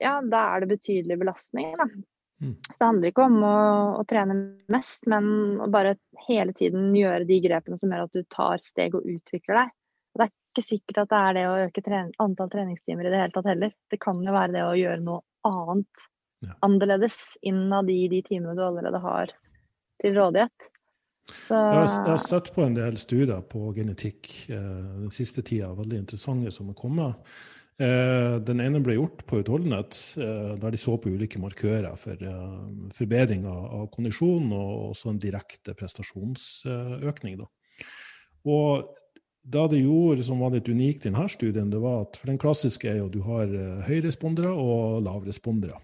ja, da er det betydelig belastning. Da. Mm. Så det handler ikke om å, å, trene mest, men å bare hele tiden gjøre de grepene som gjør at du tar steg og utvikler deg. Og det er ikke sikkert at det er det å øke trening, antall treningstimer i det hele tatt heller. Det kan jo være det å gjøre noe annet ja. annerledes innad i de timene du allerede har til rådighet. Så... Jeg, har, jeg, har, sett på en del studier på genetikk eh, den siste tida, veldig interessante som har kommet. Eh, den ene ble gjort på utholdenhet, eh, der de så på ulike markører for eh, forbedring av kondisjon og også en direkte prestasjonsøkning. Da. Og da det gjorde som var litt unikt i denne studien, det var at for den klassiske er jo du har høyrespondere og lavrespondere.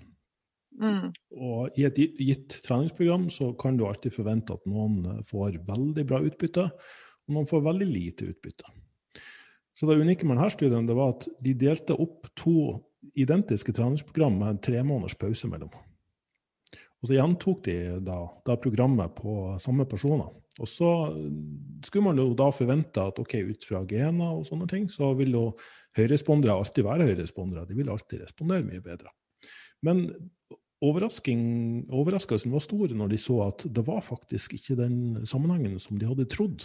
Mm. Og i et gitt treningsprogram så kan du alltid forvente at noen får veldig bra utbytte, og noen får veldig lite utbytte. Så det unike med denne studien det var at de delte opp to identiske treningsprogram med en tre måneders pause mellom. Og så gjentok de da, da, programmet på samme personer. Og så skulle man jo da forvente at ok, ut fra gener og sånne ting, så vil jo høyrespondere alltid være høyrespondere. De vil alltid respondere mye bedre. Men overraskelsen var stor når de så at det var faktisk ikke den sammenhengen som de hadde trodd.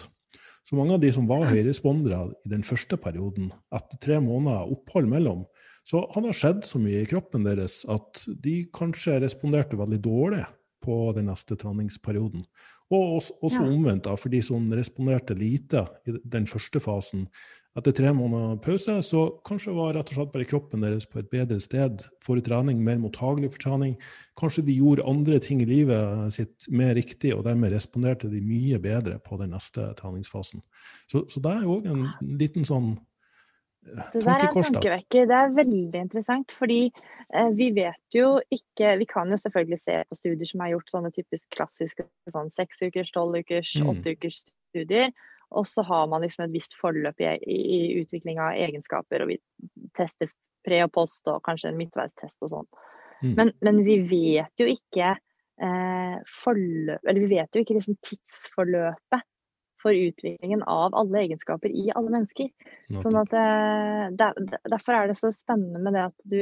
Så mange av de som var høyrespondere i den første perioden, etter tre måneder opphold mellom, så han det skjedd så mye i kroppen deres at de kanskje responderte veldig dårlig på den neste treningsperioden. Og også, også ja. omvendt, da, for de som responderte lite i den første fasen. Etter tre måneder pause så kanskje var rett og slett bare kroppen deres på et bedre sted for trening, mer mottagelig for trening. Kanskje de gjorde andre ting i livet sitt mer riktig, og dermed responderte de mye bedre på den neste treningsfasen. Så, så det er jo òg en liten sånn det der er tankevekker. Det er veldig interessant. Fordi eh, vi vet jo ikke Vi kan jo selvfølgelig se på studier som er gjort sånne typisk klassiske sånn seks ukers, tolv ukers, mm. åtte ukers studier. Og så har man liksom et visst forløp i, i, utvikling av egenskaper. Og vi tester pre og post og kanskje en midtveistest og sånn. Mm. Men, men, vi vet jo ikke eh, forløp, eller vi vet jo ikke liksom tidsforløpet for utviklingen av alle egenskaper i alle mennesker. Sånn at eh, det, Derfor er det så spennende med det at du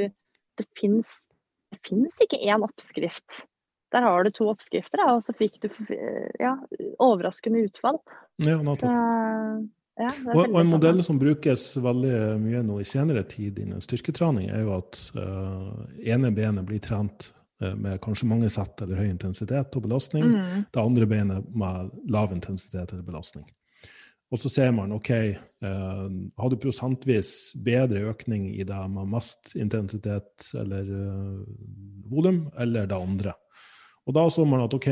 Det fins ikke én oppskrift. Der har du to oppskrifter, og så fikk du ja, overraskende utfall. Ja, så, ja, og, og, en modell som brukes veldig mye nå i senere tid innen styrketrening, er jo at uh, ene benet blir trent Eh, med kanskje mange sett eller høy intensitet og belastning. Mm. Det andre beinet med lav intensitet eller belastning. Og så ser man ok, eh, har du prosentvis bedre økning i det med mest intensitet eller eh, volum, eller det andre. Og da så man at ok,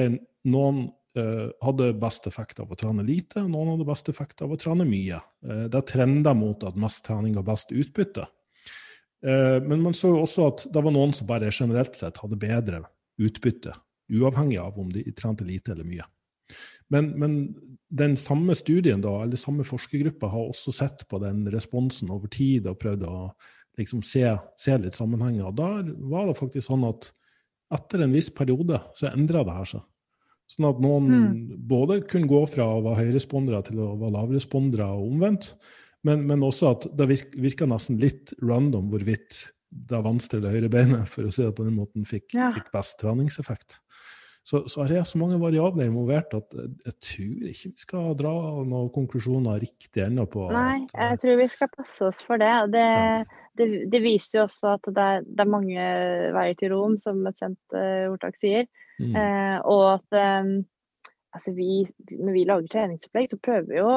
noen eh, hadde best effekt av å trene lite, og noen hadde best effekt av å trene mye. Eh, det trender mot at mest trening har best utbytte. Eh, men man så jo også at det var noen som bare generelt sett hadde bedre utbytte, uavhengig av om de trente lite eller mye. Men, men den samme studien, da, eller samme forskergruppa, har også sett på den responsen over tid og prøvd å liksom se, se litt sammenhenger. Og da var det faktisk sånn at etter en viss periode så endra det her seg. Sånn at noen mm. både kunne gå fra å være høyrespondere til å være lavrespondere og omvendt. Men, men, også at det virka, virka nesten litt random hvorvidt det venstre eller høyre beinet for å si det på den måten, fikk, ja. fikk best treningseffekt. Så, så er det så mange variabler involvert at jeg, tror ikke vi skal dra noen konklusjoner riktig ennå på Nei, jeg tror vi skal passe oss for det. Det, ja. det, det viser jo også at det er, det er, mange veier til Rom, som et kjent uh, ordtak sier. Mm. Uh, og at um, altså vi, når vi lager treningsopplegg, så prøver vi jo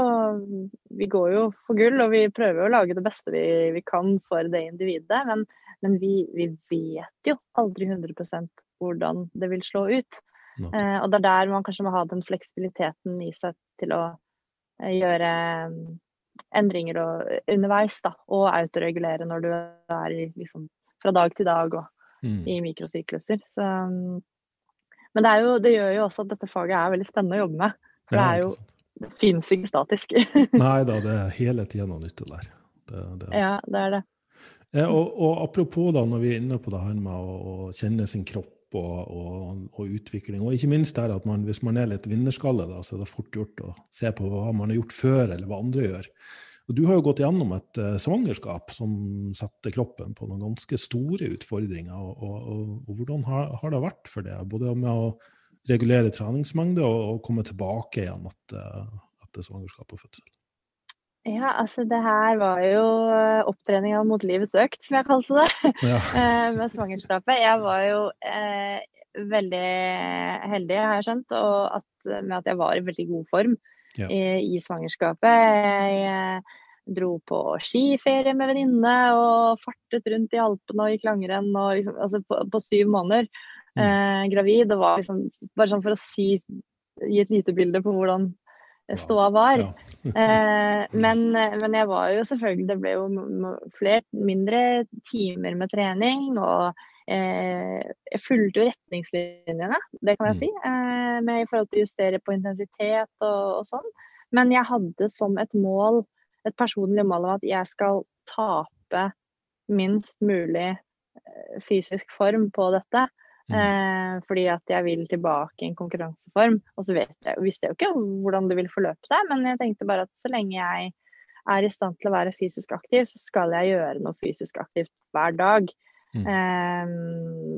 Vi går jo for gull, og vi prøver å lage det beste vi, vi kan for det individet. Men, men vi, vi, vet jo aldri 100% hvordan det vil slå ut. Eh, og det er der man kanskje må ha den fleksibiliteten i seg til å eh, gjøre um, endringer og, underveis, da, og autoregulere når du er i, liksom, fra dag til dag og mm. i mikrosykluser. Så um, men det, jo, det, gjør jo også at dette faget er veldig spennende å jobbe med. For det er jo det finnes ikke statisk. Nei da, det er hele tida noe nytt der. Det, det. Ja, det er det. Eh, og, og, apropos da, når vi er inne på det her med å, å kjenne sin kropp og, og, og, utvikling, og ikke minst der at man, hvis man er litt vinnerskalle, da, så er det fort gjort å se på hva man har gjort før, eller hva andre gjør. Og du har jo gått gjennom et uh, svangerskap som setter kroppen på noen ganske store utfordringer. Og, og, hvordan har, har, det vært for deg, både med å regulere treningsmengde og, komme tilbake igjen etter, etter svangerskap og fødsel? Ja, altså det her var jo eh, opptreninga mot livets økt, som jeg kalte det, ja. Eh, med svangerskapet. Jeg var jo eh, veldig heldig, har jeg skjønt, at, med at jeg var i veldig god form ja. i, i, svangerskapet. Jeg eh, dro på skiferie med venninne og fartet rundt i Alpene og gikk langrenn og liksom, altså på, på, syv måneder. Mm. Eh, gravid. Det var liksom bare sånn for å si, gi et lite bilde på hvordan ståa var. Eh, men, men, jeg var jo selvfølgelig Det ble jo flere mindre timer med trening. Og eh, jeg fulgte jo retningslinjene, det kan jeg mm. si. Eh, med i forhold til å justere på intensitet og, og, sånn. Men jeg hadde som et mål, et personlig mål om at jeg skal tape minst mulig eh, fysisk form på dette. Mm. Eh, fordi at jeg vil tilbake i en konkurranseform. Og så vet jeg, visste jeg jo ikke hvordan det vil forløpe seg, men jeg tenkte bare at så lenge jeg er i stand til å være fysisk aktiv, så skal jeg gjøre noe fysisk aktivt hver dag. Mm. Eh,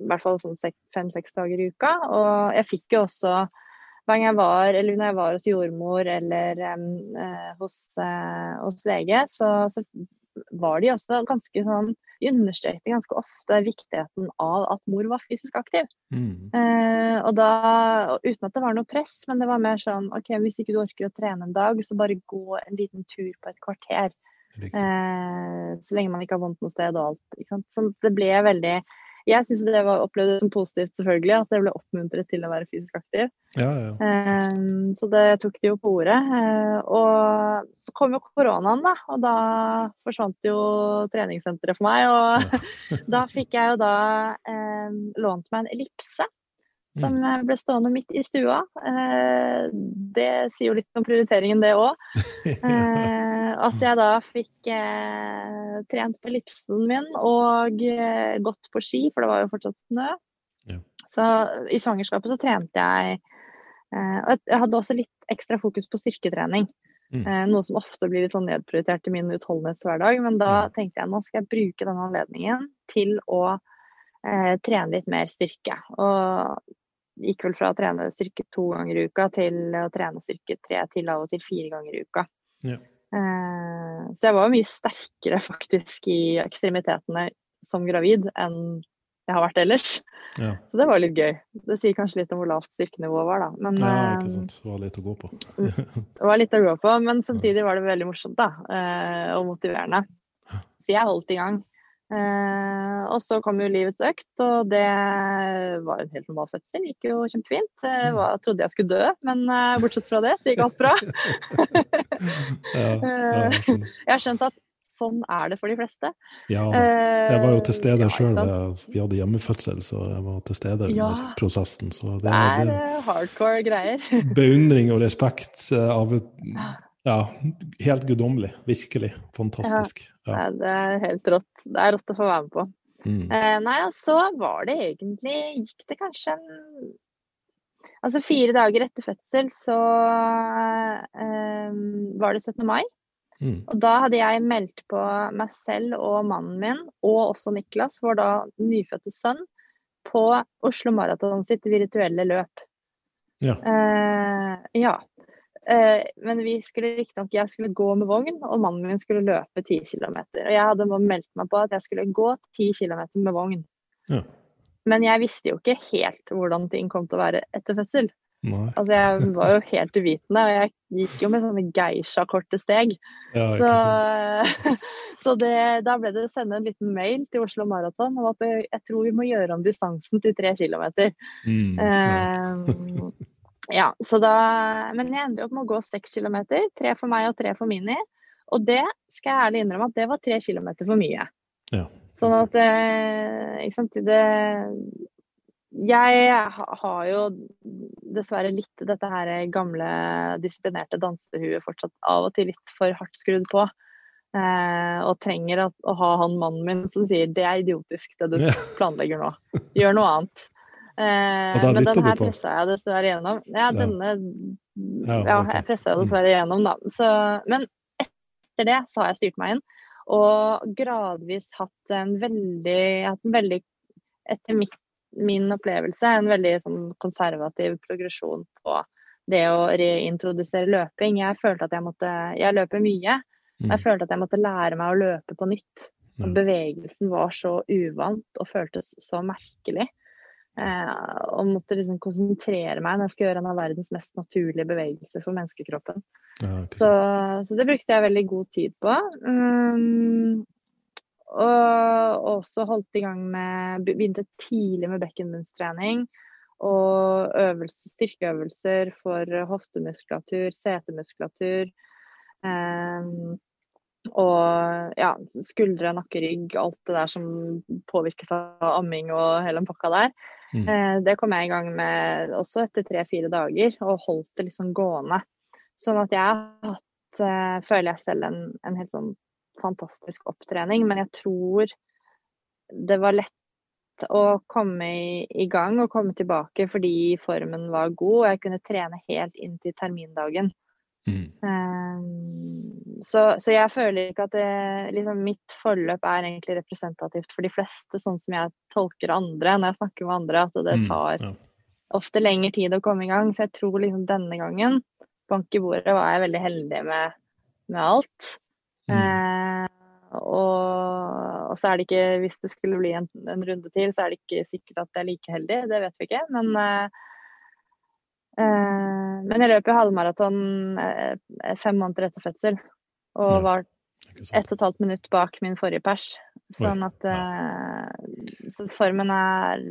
I hvert fall sånn fem-seks dager i uka. Og jeg fikk jo også hver gang jeg var, eller når jeg var hos jordmor eller um, hos, uh, hos, lege, så, så, var de også ganske sånn De understrekte ganske ofte viktigheten av at mor var fysisk aktiv. Mm. Eh, og da, Uten at det var noe press, men det var mer sånn OK, hvis ikke du orker å trene en dag, så bare gå en liten tur på et kvarter. Eh, så lenge man ikke har vondt noe sted og alt. Så det ble veldig jeg syns det var opplevd som positivt, selvfølgelig, at jeg ble oppmuntret til å være fysisk aktiv. Ja, ja. Um, så det tok de jo på ordet. Uh, og så kom jo koronaen, da. Og da forsvant jo treningssenteret for meg. Og ja. da fikk jeg jo da um, lånt meg en ellipse. Som mm. ble stående midt i stua. Uh, det sier jo litt om prioriteringen, det òg. Uh, at jeg da fikk uh, trent på ellipsen min og gått på ski, for det var jo fortsatt snø. Ja. Så i svangerskapet så trente jeg Og jeg hadde også litt ekstra fokus på styrketrening. Mm. noe som ofte blir litt sånn nedprioritert i min utholdenhetshverdag. Men da tenkte jeg nå skal jeg bruke denne anledningen til å trene litt mer styrke. Og gikk vel fra å trene styrke to ganger i uka til å trene styrke tre til av og til fire ganger i uka. Ja. Eh, så jeg var mye sterkere faktisk i ekstremitetene som gravid enn jeg har vært ellers. Ja. Så det var litt gøy. Det sier kanskje litt om hvor lavt styrkenivået var, da. Men, ja, ikke eh, sant. Det var litt å gå på. det var litt å gå på, men samtidig var det veldig morsomt da, eh, og motiverende. Så jeg holdt i gang. Eh, og så kom jo livets økt, og det var en helt normal fødsel. Gikk jo kjempefint. Jeg mm. var, trodde jeg skulle dø, men eh, bortsett fra det så gikk alt bra. ja, ja, jeg har skjønt at sånn er det for de fleste. Ja, jeg var jo til stede eh, sjøl. Vi hadde hjemmefødsel, så jeg var til stede under prosessen. Så det, det er det, hardcore greier. beundring og respekt av et ja, helt guddommelig. Virkelig. Fantastisk. Ja. ja. det er helt rått. Det er rått å få være med på. Mm. Eh, nei, så var det egentlig Gikk det kanskje en Altså fire dager etter fødsel så eh, var det 17. mai. Mm. Og da hadde jeg meldt på meg selv og mannen min, og også Niklas, vår da nyfødte sønn, på Oslo Maraton sitt virtuelle løp. Ja. Eh, ja. Eh, men vi skulle riktignok Jeg skulle gå med vogn, og mannen min skulle løpe 10 km. Og jeg hadde meldt meg på at jeg skulle gå 10 km med vogn. Ja. Men jeg visste jo ikke helt hvordan ting kom til å være etter fødsel. Nei. Altså Jeg var jo helt uvitende, og jeg gikk jo med sånne geisha-korte steg. Ja, så, så det, da ble det å sende en liten mail til Oslo Maraton om at jeg tror vi må gjøre om distansen til tre kilometer. Mm, ja. ja, så da, men jeg endte opp med å gå seks kilometer. Tre for meg og tre for Mini. Og det skal jeg ærlig innrømme at det var tre kilometer for mye. Ja. Sånn at eh, ikke sant, det, Jeg har jo dessverre litt dette her gamle disiplinerte dansehuet fortsatt av og til litt for hardt skrudd på. Eh, og trenger at, å ha han mannen min som sier det er idiotisk det du planlegger nå. Gjør noe annet. Eh, men den her pressa jeg dessverre gjennom. Ja, denne Ja, jeg pressa jeg dessverre gjennom, da. Så, men etter det så har jeg styrt meg inn. Og gradvis hatt en veldig, hatt en veldig etter mitt, min opplevelse, en veldig sånn, konservativ progresjon på det å reintrodusere løping. Jeg følte at jeg måtte Jeg løper mye. Jeg mm. følte at jeg måtte lære meg å løpe på nytt. Og bevegelsen var så uvant og føltes så merkelig. Eh, og måtte liksom konsentrere meg når jeg skal gjøre en av verdens mest naturlige bevegelser for menneskekroppen. Ja, så, så, det brukte jeg veldig god tid på. Um, og også holdt i gang med Begynte tidlig med bekkenbunnstrening. Og øvelse, styrkeøvelser for hoftemuskulatur, setemuskulatur. Um, og ja, skuldre, nakke, rygg, alt det der som påvirkes av amming og hele den pakka der. Mm. Eh, det kom jeg i gang med også etter tre-fire dager, og holdt det liksom gående. Sånn at jeg har hatt, eh, føler jeg selv, en, en, helt sånn fantastisk opptrening. Men jeg tror det var lett å komme i, i, gang og komme tilbake fordi formen var god, og jeg kunne trene helt inn til termindagen. Mm. Um, så, så, jeg føler ikke at det, liksom, mitt forløp er egentlig representativt for de fleste, sånn som jeg tolker andre når jeg snakker med andre, at det mm, tar mm, ja. ofte lengre tid å komme i gang. Så jeg tror liksom denne gangen, bank i bordet, var jeg veldig heldig med, med alt. Mm. Uh, og, og, så er det ikke, hvis det skulle bli en, en, runde til, så er det ikke sikkert at det er like heldig. Det vet vi ikke. Men, uh, men jeg løp jo halvmaraton uh, fem måneder etter fødsel. Og var ett og et halvt minutt bak min forrige pers. Sånn at så formen er,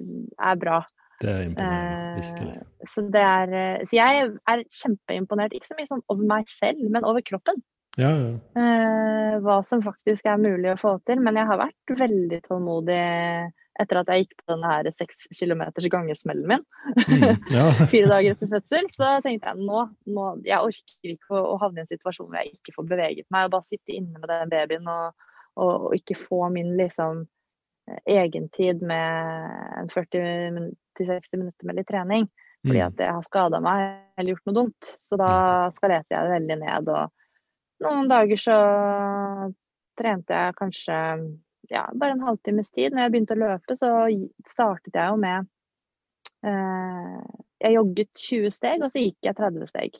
er bra. Det er imponerende, virkelig. Så, det er, så jeg er kjempeimponert, ikke så mye sånn over meg selv, men over kroppen. Ja, ja. Eh, hva som faktisk er mulig å få til. Men jeg har vært veldig tålmodig etter at jeg gikk på denne her seks kilometers gangesmellen min. Mm, ja. Fire dager etter fødsel. Så tenkte jeg nå, nå Jeg orker ikke å, å, havne i en situasjon hvor jeg ikke får beveget meg. Og bare sitte inne med den babyen og, og, og ikke få min liksom egentid med 40-60 minutter med litt trening. Fordi mm. at jeg har skada meg eller gjort noe dumt. Så da skalerte jeg det veldig ned. og noen dager så trente jeg kanskje ja, bare en halvtimes tid. Når jeg begynte å løpe, så startet jeg jo med eh, Jeg jogget 20 steg, og så gikk jeg 30 steg.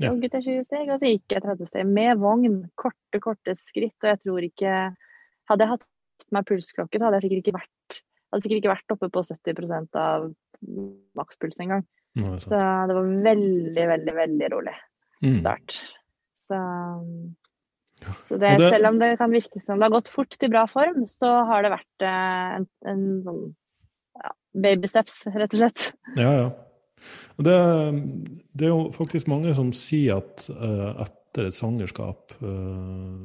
Ja. Jogget jeg 20 steg, og så gikk jeg 30 steg. Med vogn. Korte, korte skritt. Og jeg tror ikke Hadde jeg hatt meg pulsklokke, så hadde jeg sikkert ikke vært, sikkert ikke vært oppe på 70% av makspuls engang. Så det var veldig, veldig, veldig rolig mm. start. Mm. Så, så det, det, selv om det kan virke som det har gått fort til bra form, så har det vært eh, en, en sånn ja, baby steps, rett og slett. Ja, ja. Og det, det, er jo faktisk mange som sier at uh, etter et svangerskap, uh,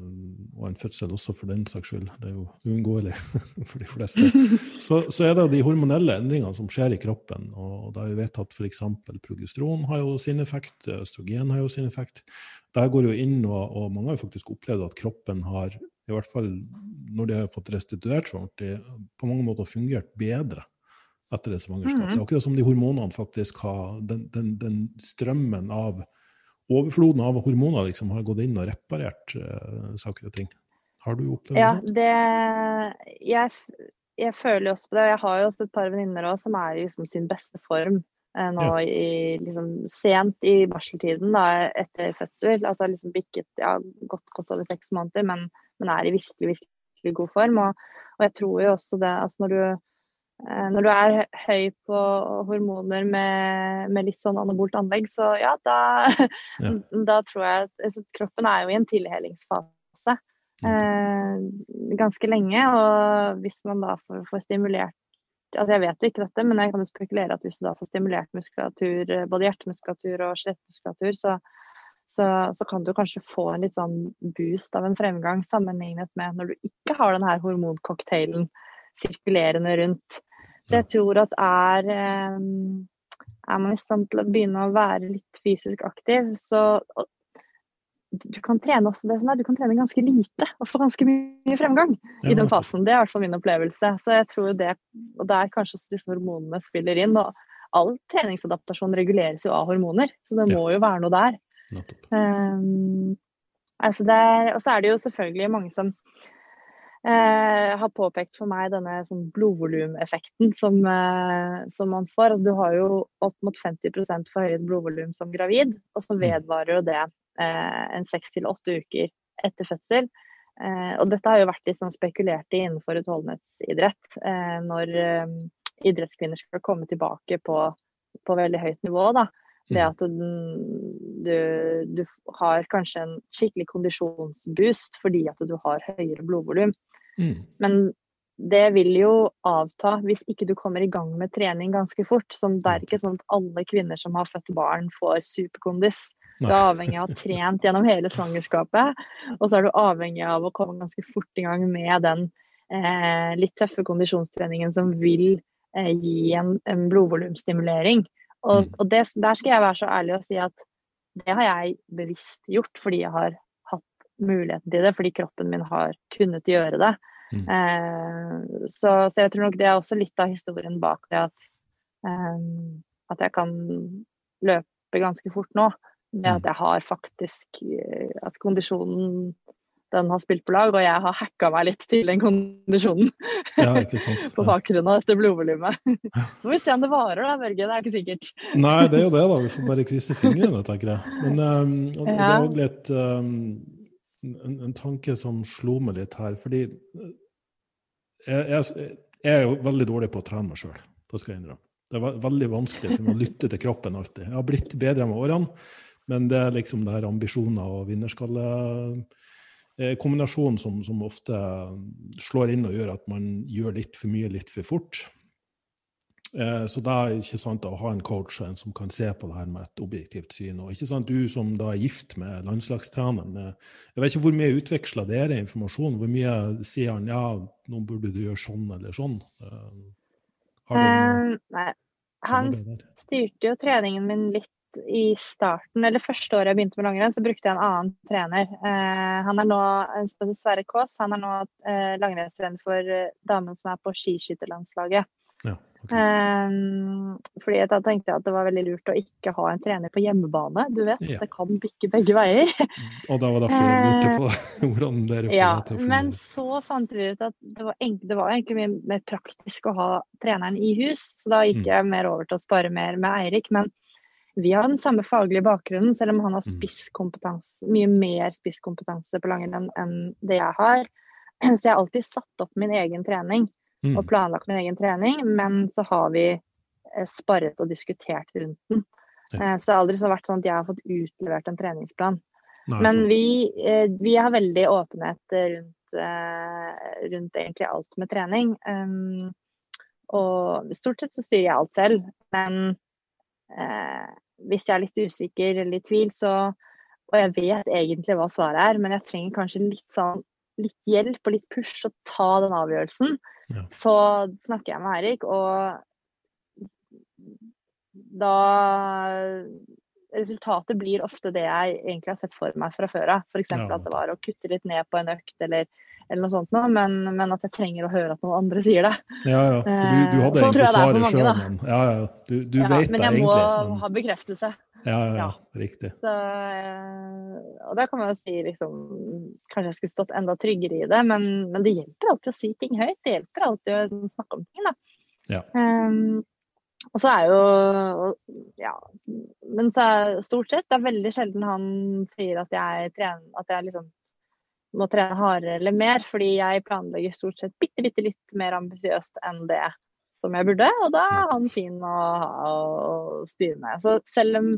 og en fødsel også for den saks skyld, det er jo uunngåelig for de fleste, så, så, er det de hormonelle endringene som skjer i kroppen. Og da har vi vet at f.eks. progesteron har jo sin effekt, østrogen har jo sin effekt der går jo inn, og, og, mange har jo faktisk opplevd at kroppen har, i hvert fall når de har fått restituert seg ordentlig, på mange måter fungert bedre etter et svangerskap. Mm. Det er akkurat som de hormonene faktisk har Den, den, den strømmen av Overfloden av hormoner liksom har gått inn og reparert uh, saker og ting. Har du opplevd ja, det? Jeg, jeg føler også på det. Jeg har jo også et par venninner som er i liksom sin beste form Eh, nå ja. i, liksom, sent i barseltiden da, etter fødsel. Altså liksom bikket ja, godt, godt over seks måneder, men, men, er i virkelig, virkelig god form. Og, og jeg tror jo også det altså når du, når du er høy på hormoner med, med, litt sånn anabolt anlegg, så ja, da, ja. da tror jeg at altså, kroppen er jo i en tilhelingsfase. Eh, ganske lenge, og hvis man da får, får stimulert altså Jeg vet ikke dette, men jeg kan jo spekulere at hvis du da får stimulert muskulatur, eh, både hjertemuskulatur og skjelettmuskulatur, så, så, så, kan du kanskje få en litt sånn boost av en fremgang sammenlignet med når du ikke har den her hormoncocktailen sirkulerende rundt. Så jeg tror at er, eh, er man i stand til å begynne å være litt fysisk aktiv, så du kan trene også det som er, du kan trene ganske lite og få ganske mye fremgang i den fasen. Det er i hvert fall min opplevelse. Så jeg tror det, og der kanskje også disse hormonene spiller inn. og All treningsadaptasjon reguleres jo av hormoner, så det må jo være noe der. Um, altså og så er det jo selvfølgelig mange som uh, har påpekt for meg denne sånn blodvolumeffekten som, eh, som, man får. Altså, du har jo opp mot 50% forhøyet blodvolum som gravid, og så mm. vedvarer jo det Eh, en seks til åtte uker etter fødsel. Eh, og dette har jo vært litt sånn spekulert i innenfor utholdenhetsidrett. Eh, når idrettskvinner skal komme tilbake på, på veldig høyt nivå. da. Det mm. at du, du, har kanskje en skikkelig kondisjonsboost fordi at du har høyere blodvolum. Mm. Men det vil jo avta hvis ikke du kommer i gang med trening ganske fort. Sånn, det er ikke sånn at alle kvinner som har født barn, får superkondis. Du er avhengig av å ha trent gjennom hele svangerskapet, og så er du avhengig av å komme ganske fort i gang med den eh, litt tøffe kondisjonstreningen som vil eh, gi en, en blodvolumstimulering. Og, mm. og det, der skal jeg være så ærlig og si at det har jeg bevisst gjort fordi jeg har muligheten til det, fordi kroppen min har kunnet gjøre det. Mm. Eh, så, så, jeg tror nok det er også litt av historien bak det at, eh, at jeg kan løpe ganske fort nå. Det at mm. jeg har faktisk eh, At kondisjonen den har spilt på lag, og jeg har hacka meg litt til den kondisjonen. Ja, ikke sant. på bakgrunn av dette blodvolumet. Så får vi se om det varer, da, Børge. Det er ikke sikkert. Nei, det er jo det, da. Vi får bare krysse fingrene, tenker jeg. Men um, det er òg litt um, en, en, tanke som slo meg litt her. Fordi jeg, jeg, jeg er jo veldig dårlig på å trene meg sjøl. Det skal jeg innrømme. Det er veldig vanskelig for meg å lytte til kroppen alltid. Jeg har blitt bedre med årene, men det er liksom det her ambisjoner og vinnerskalle-kombinasjonen som, som, ofte slår inn og gjør at man gjør litt for mye litt for fort. Eh, så da er det ikke sant å ha en coach en som kan se på det her med et objektivt syn. Og ikke sant, Du som da er gift med landslagstreneren, eh, jeg vet ikke hvor mye utveksler dere informasjon? Hvor mye sier han ja, nå burde du gjøre sånn eller sånn? Eh, uh, nei. Han styrte jo treningen min litt i starten, eller første året jeg begynte med langrenn, så brukte jeg en annen trener. Uh, han er nå Sverre Kaas. Han er nå uh, langrennstrener for damen som er på skiskytterlandslaget. Ja. Um, fordi da tenkte jeg at det var veldig lurt å ikke ha en trener på hjemmebane. Du vet, ja. det kan bikke begge veier. Og da var derfor jeg lurte på hvordan dere får ja, det til å fungere. Men så fant vi ut at det var, egentlig, det var, egentlig mye mer praktisk å ha treneren i hus. Så da gikk mm. jeg mer over til å spare mer med Eirik. Men vi har den samme faglige bakgrunnen, selv om han har mm. spisskompetanse, mye mer spisskompetanse på langrenn enn det jeg har. Så jeg har alltid satt opp min egen trening mm. og planlagt min egen trening, men så har vi eh, sparret og diskutert rundt den. Ja. Eh, så det har aldri så vært sånn at jeg har fått utlevert en treningsplan. Nei, men vi, eh, vi, har veldig åpenhet rundt, rundt egentlig alt med trening. Og stort sett så styrer jeg alt selv, men eh, hvis jeg er litt usikker eller i tvil, så Og jeg vet egentlig hva svaret er, men jeg trenger kanskje litt sånn litt hjelp og litt push å ta den avgjørelsen. Ja. Så snakker jeg med Eirik, og da Resultatet blir ofte det jeg egentlig har sett for meg fra før av. F.eks. Ja. at det var å kutte litt ned på en økt eller, eller noe sånt noe, men, men, at jeg trenger å høre at noen andre sier det. Ja, ja. For du, du hadde eh, egentlig svaret sjøl, men ja, ja. Du, du ja, vet det egentlig. Men jeg må men... ha bekreftelse. Ja, ja, ja, riktig. Så, eh, og da kan man jo si liksom Kanskje jeg skulle stått enda tryggere i det, men, men, det hjelper alltid å si ting høyt. Det hjelper alltid å snakke om ting, da. Ja. Um, og så er jo Ja. Men så er stort sett Det er veldig sjelden han sier at jeg trener At jeg liksom må trene hardere eller mer, fordi jeg planlegger stort sett bitte, bitte litt mer ambisiøst enn det som jeg burde. Og da er han fin å, å styre med. Så selv om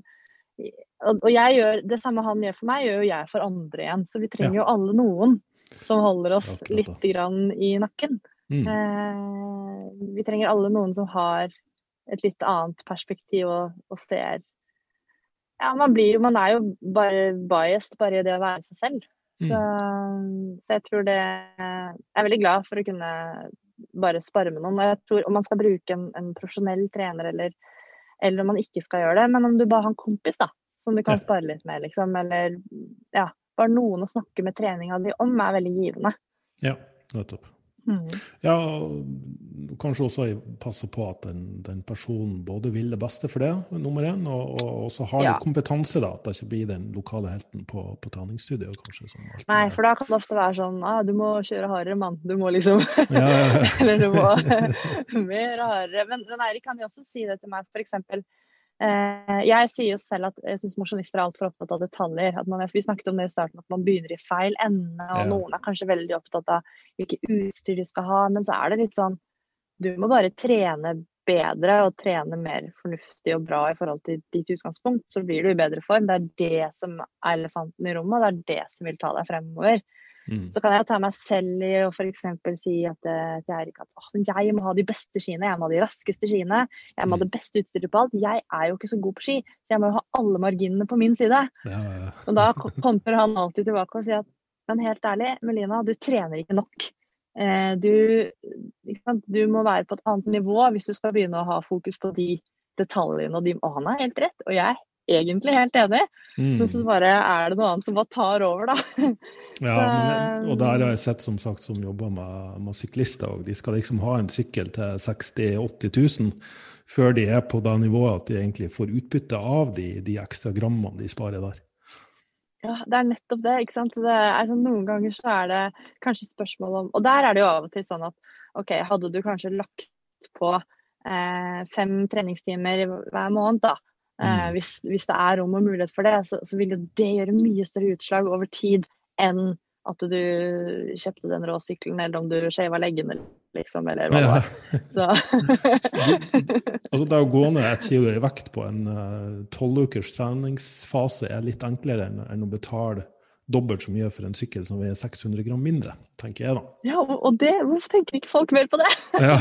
og, jeg gjør det samme han gjør for meg, gjør jo jeg for andre igjen. Så vi trenger ja. jo alle noen som holder oss litt grann i nakken. Mm. Eh, vi trenger alle noen som har et litt annet perspektiv og, og ser Ja, man blir jo Man er jo bare biased bare i det å være seg selv. Mm. Så, så, jeg tror det Jeg er veldig glad for å kunne bare spare med noen. Og jeg tror om man skal bruke en, en profesjonell trener eller eller om man ikke skal gjøre det. Men om du bare har en kompis da, som du kan spare litt med, liksom, eller ja, bare noen å snakke med treninga di om, er veldig givende. Ja, nettopp. Mm. Ja, kanskje også passe på at den, den, personen både vil det beste for det, nummer én, og, og også har ja. litt kompetanse, da, at det ikke blir den lokale helten på, på treningsstudiet. kanskje. Sånn, Nei, for da kan det ofte være sånn ah, du må kjøre hardere, mann. Du må liksom ja, Eller du må mer hardere. Men, men Eirik kan jo også si det til meg, f.eks. Eh, jeg sier jo selv at jeg syns mosjonister er altfor opptatt av detaljer. at man, Vi snakket om det i starten, at man begynner i feil ende. og ja. Noen er kanskje veldig opptatt av hvilke utstyr de skal ha. Men så er det litt sånn Du må bare trene bedre og trene mer fornuftig og bra i forhold til ditt utgangspunkt. Så blir du i bedre form. Det er det som er elefanten i rommet, og det er det som vil ta deg fremover. Mm. Så kan jeg ta meg selv i å f.eks. si at, at jeg, Erik at jeg må ha de beste skiene, jeg må ha de raskeste skiene, jeg må ha mm. det beste utstyret på alt. Jeg er jo ikke så god på ski, så jeg må jo ha alle marginene på min side. Ja, ja. Og da kommer han alltid tilbake og sier at men helt ærlig, Melina, du trener ikke nok. Eh, du, du, må være på et annet nivå hvis du skal begynne å ha fokus på de detaljene og de Og han har helt rett, og jeg er egentlig helt enig. Mm. Men så bare er det noe annet som bare tar over, da. ja, men, og der har jeg sett som sagt som jobber med, med syklister, og de skal liksom ha en sykkel til 60 000-80 000 før de er på det nivået at de egentlig får utbytte av de, de ekstra grammene de sparer der. Ja, det er nettopp det. ikke sant? Det er sånn, noen ganger så er det kanskje spørsmål om Og der er det jo av og til sånn at OK, hadde du kanskje lagt på eh, fem treningstimer hver måned, da, Eh, mm. hvis, hvis, det er rom og mulighet for det, så, så vil jo det gjøre mye større utslag over tid enn at du kjøpte den rå sykkelen, eller om du shava leggene, liksom, eller hva det var. altså det å gå ned et kilo i vekt på en tolv uh, ukers treningsfase er litt enklere enn, enn å betale dobbelt så mye for en sykkel som veier 600 gram mindre, tenker jeg da. Ja, og det, hvorfor tenker ikke folk mer på det? Ja,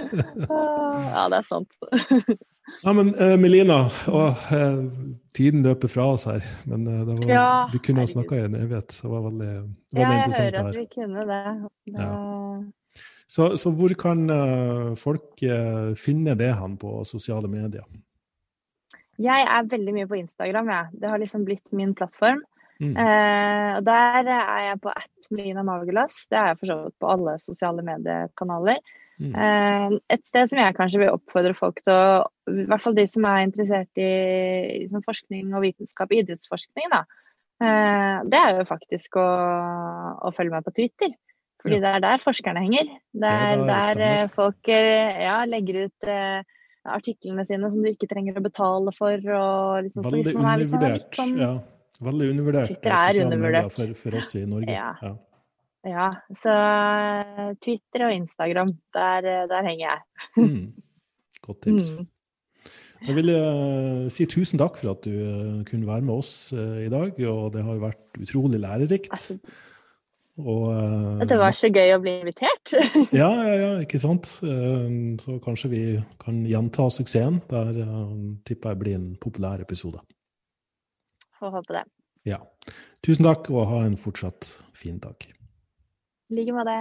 ja det er sant. ja, men uh, Melina, å, uh, tiden løper fra oss her, men uh, var, ja, vi kunne ha snakka i en evighet. Det var veldig, veldig ja, interessant. Ja, jeg hører at vi kunne det. det... Ja. Så, så, hvor kan folk finne det hen på sosiale medier? Jeg er veldig mye på Instagram, jeg. Det har liksom blitt min plattform. Mm. Eh, og der er jeg på at Melina Magelas. Det er jeg for så vidt på alle sosiale mediekanaler. Mm. Eh, et sted som jeg kanskje vil oppfordre folk til å I hvert fall de som er interessert i, i sånn forskning og vitenskap, idrettsforskning, da. Eh, det er jo faktisk å, å, følge meg på Twitter. Fordi ja. det er der forskerne henger. Det er ja, der eh, folk eh, ja, legger ut eh, artiklene sine som du ikke trenger å betale for. Og liksom, Veldig undervurdert. Sånn, ja. Veldig undervurdert. Twitter er undervurdert. For, for, oss i Norge. Ja. ja. ja. Så eh, Twitter og Instagram, der, eh, der henger jeg. mm. Godt tips. Mm. Jeg vil uh, si tusen takk for at du kunne være med oss i dag. Og det har vært utrolig lærerikt. Altså, og, det var så gøy å bli invitert. ja, ja, ja, ikke sant. så kanskje vi kan gjenta suksessen. Der tipper jeg blir en populær episode. Får håpe det. Ja. Tusen takk, og ha en fortsatt fin dag. I like måte.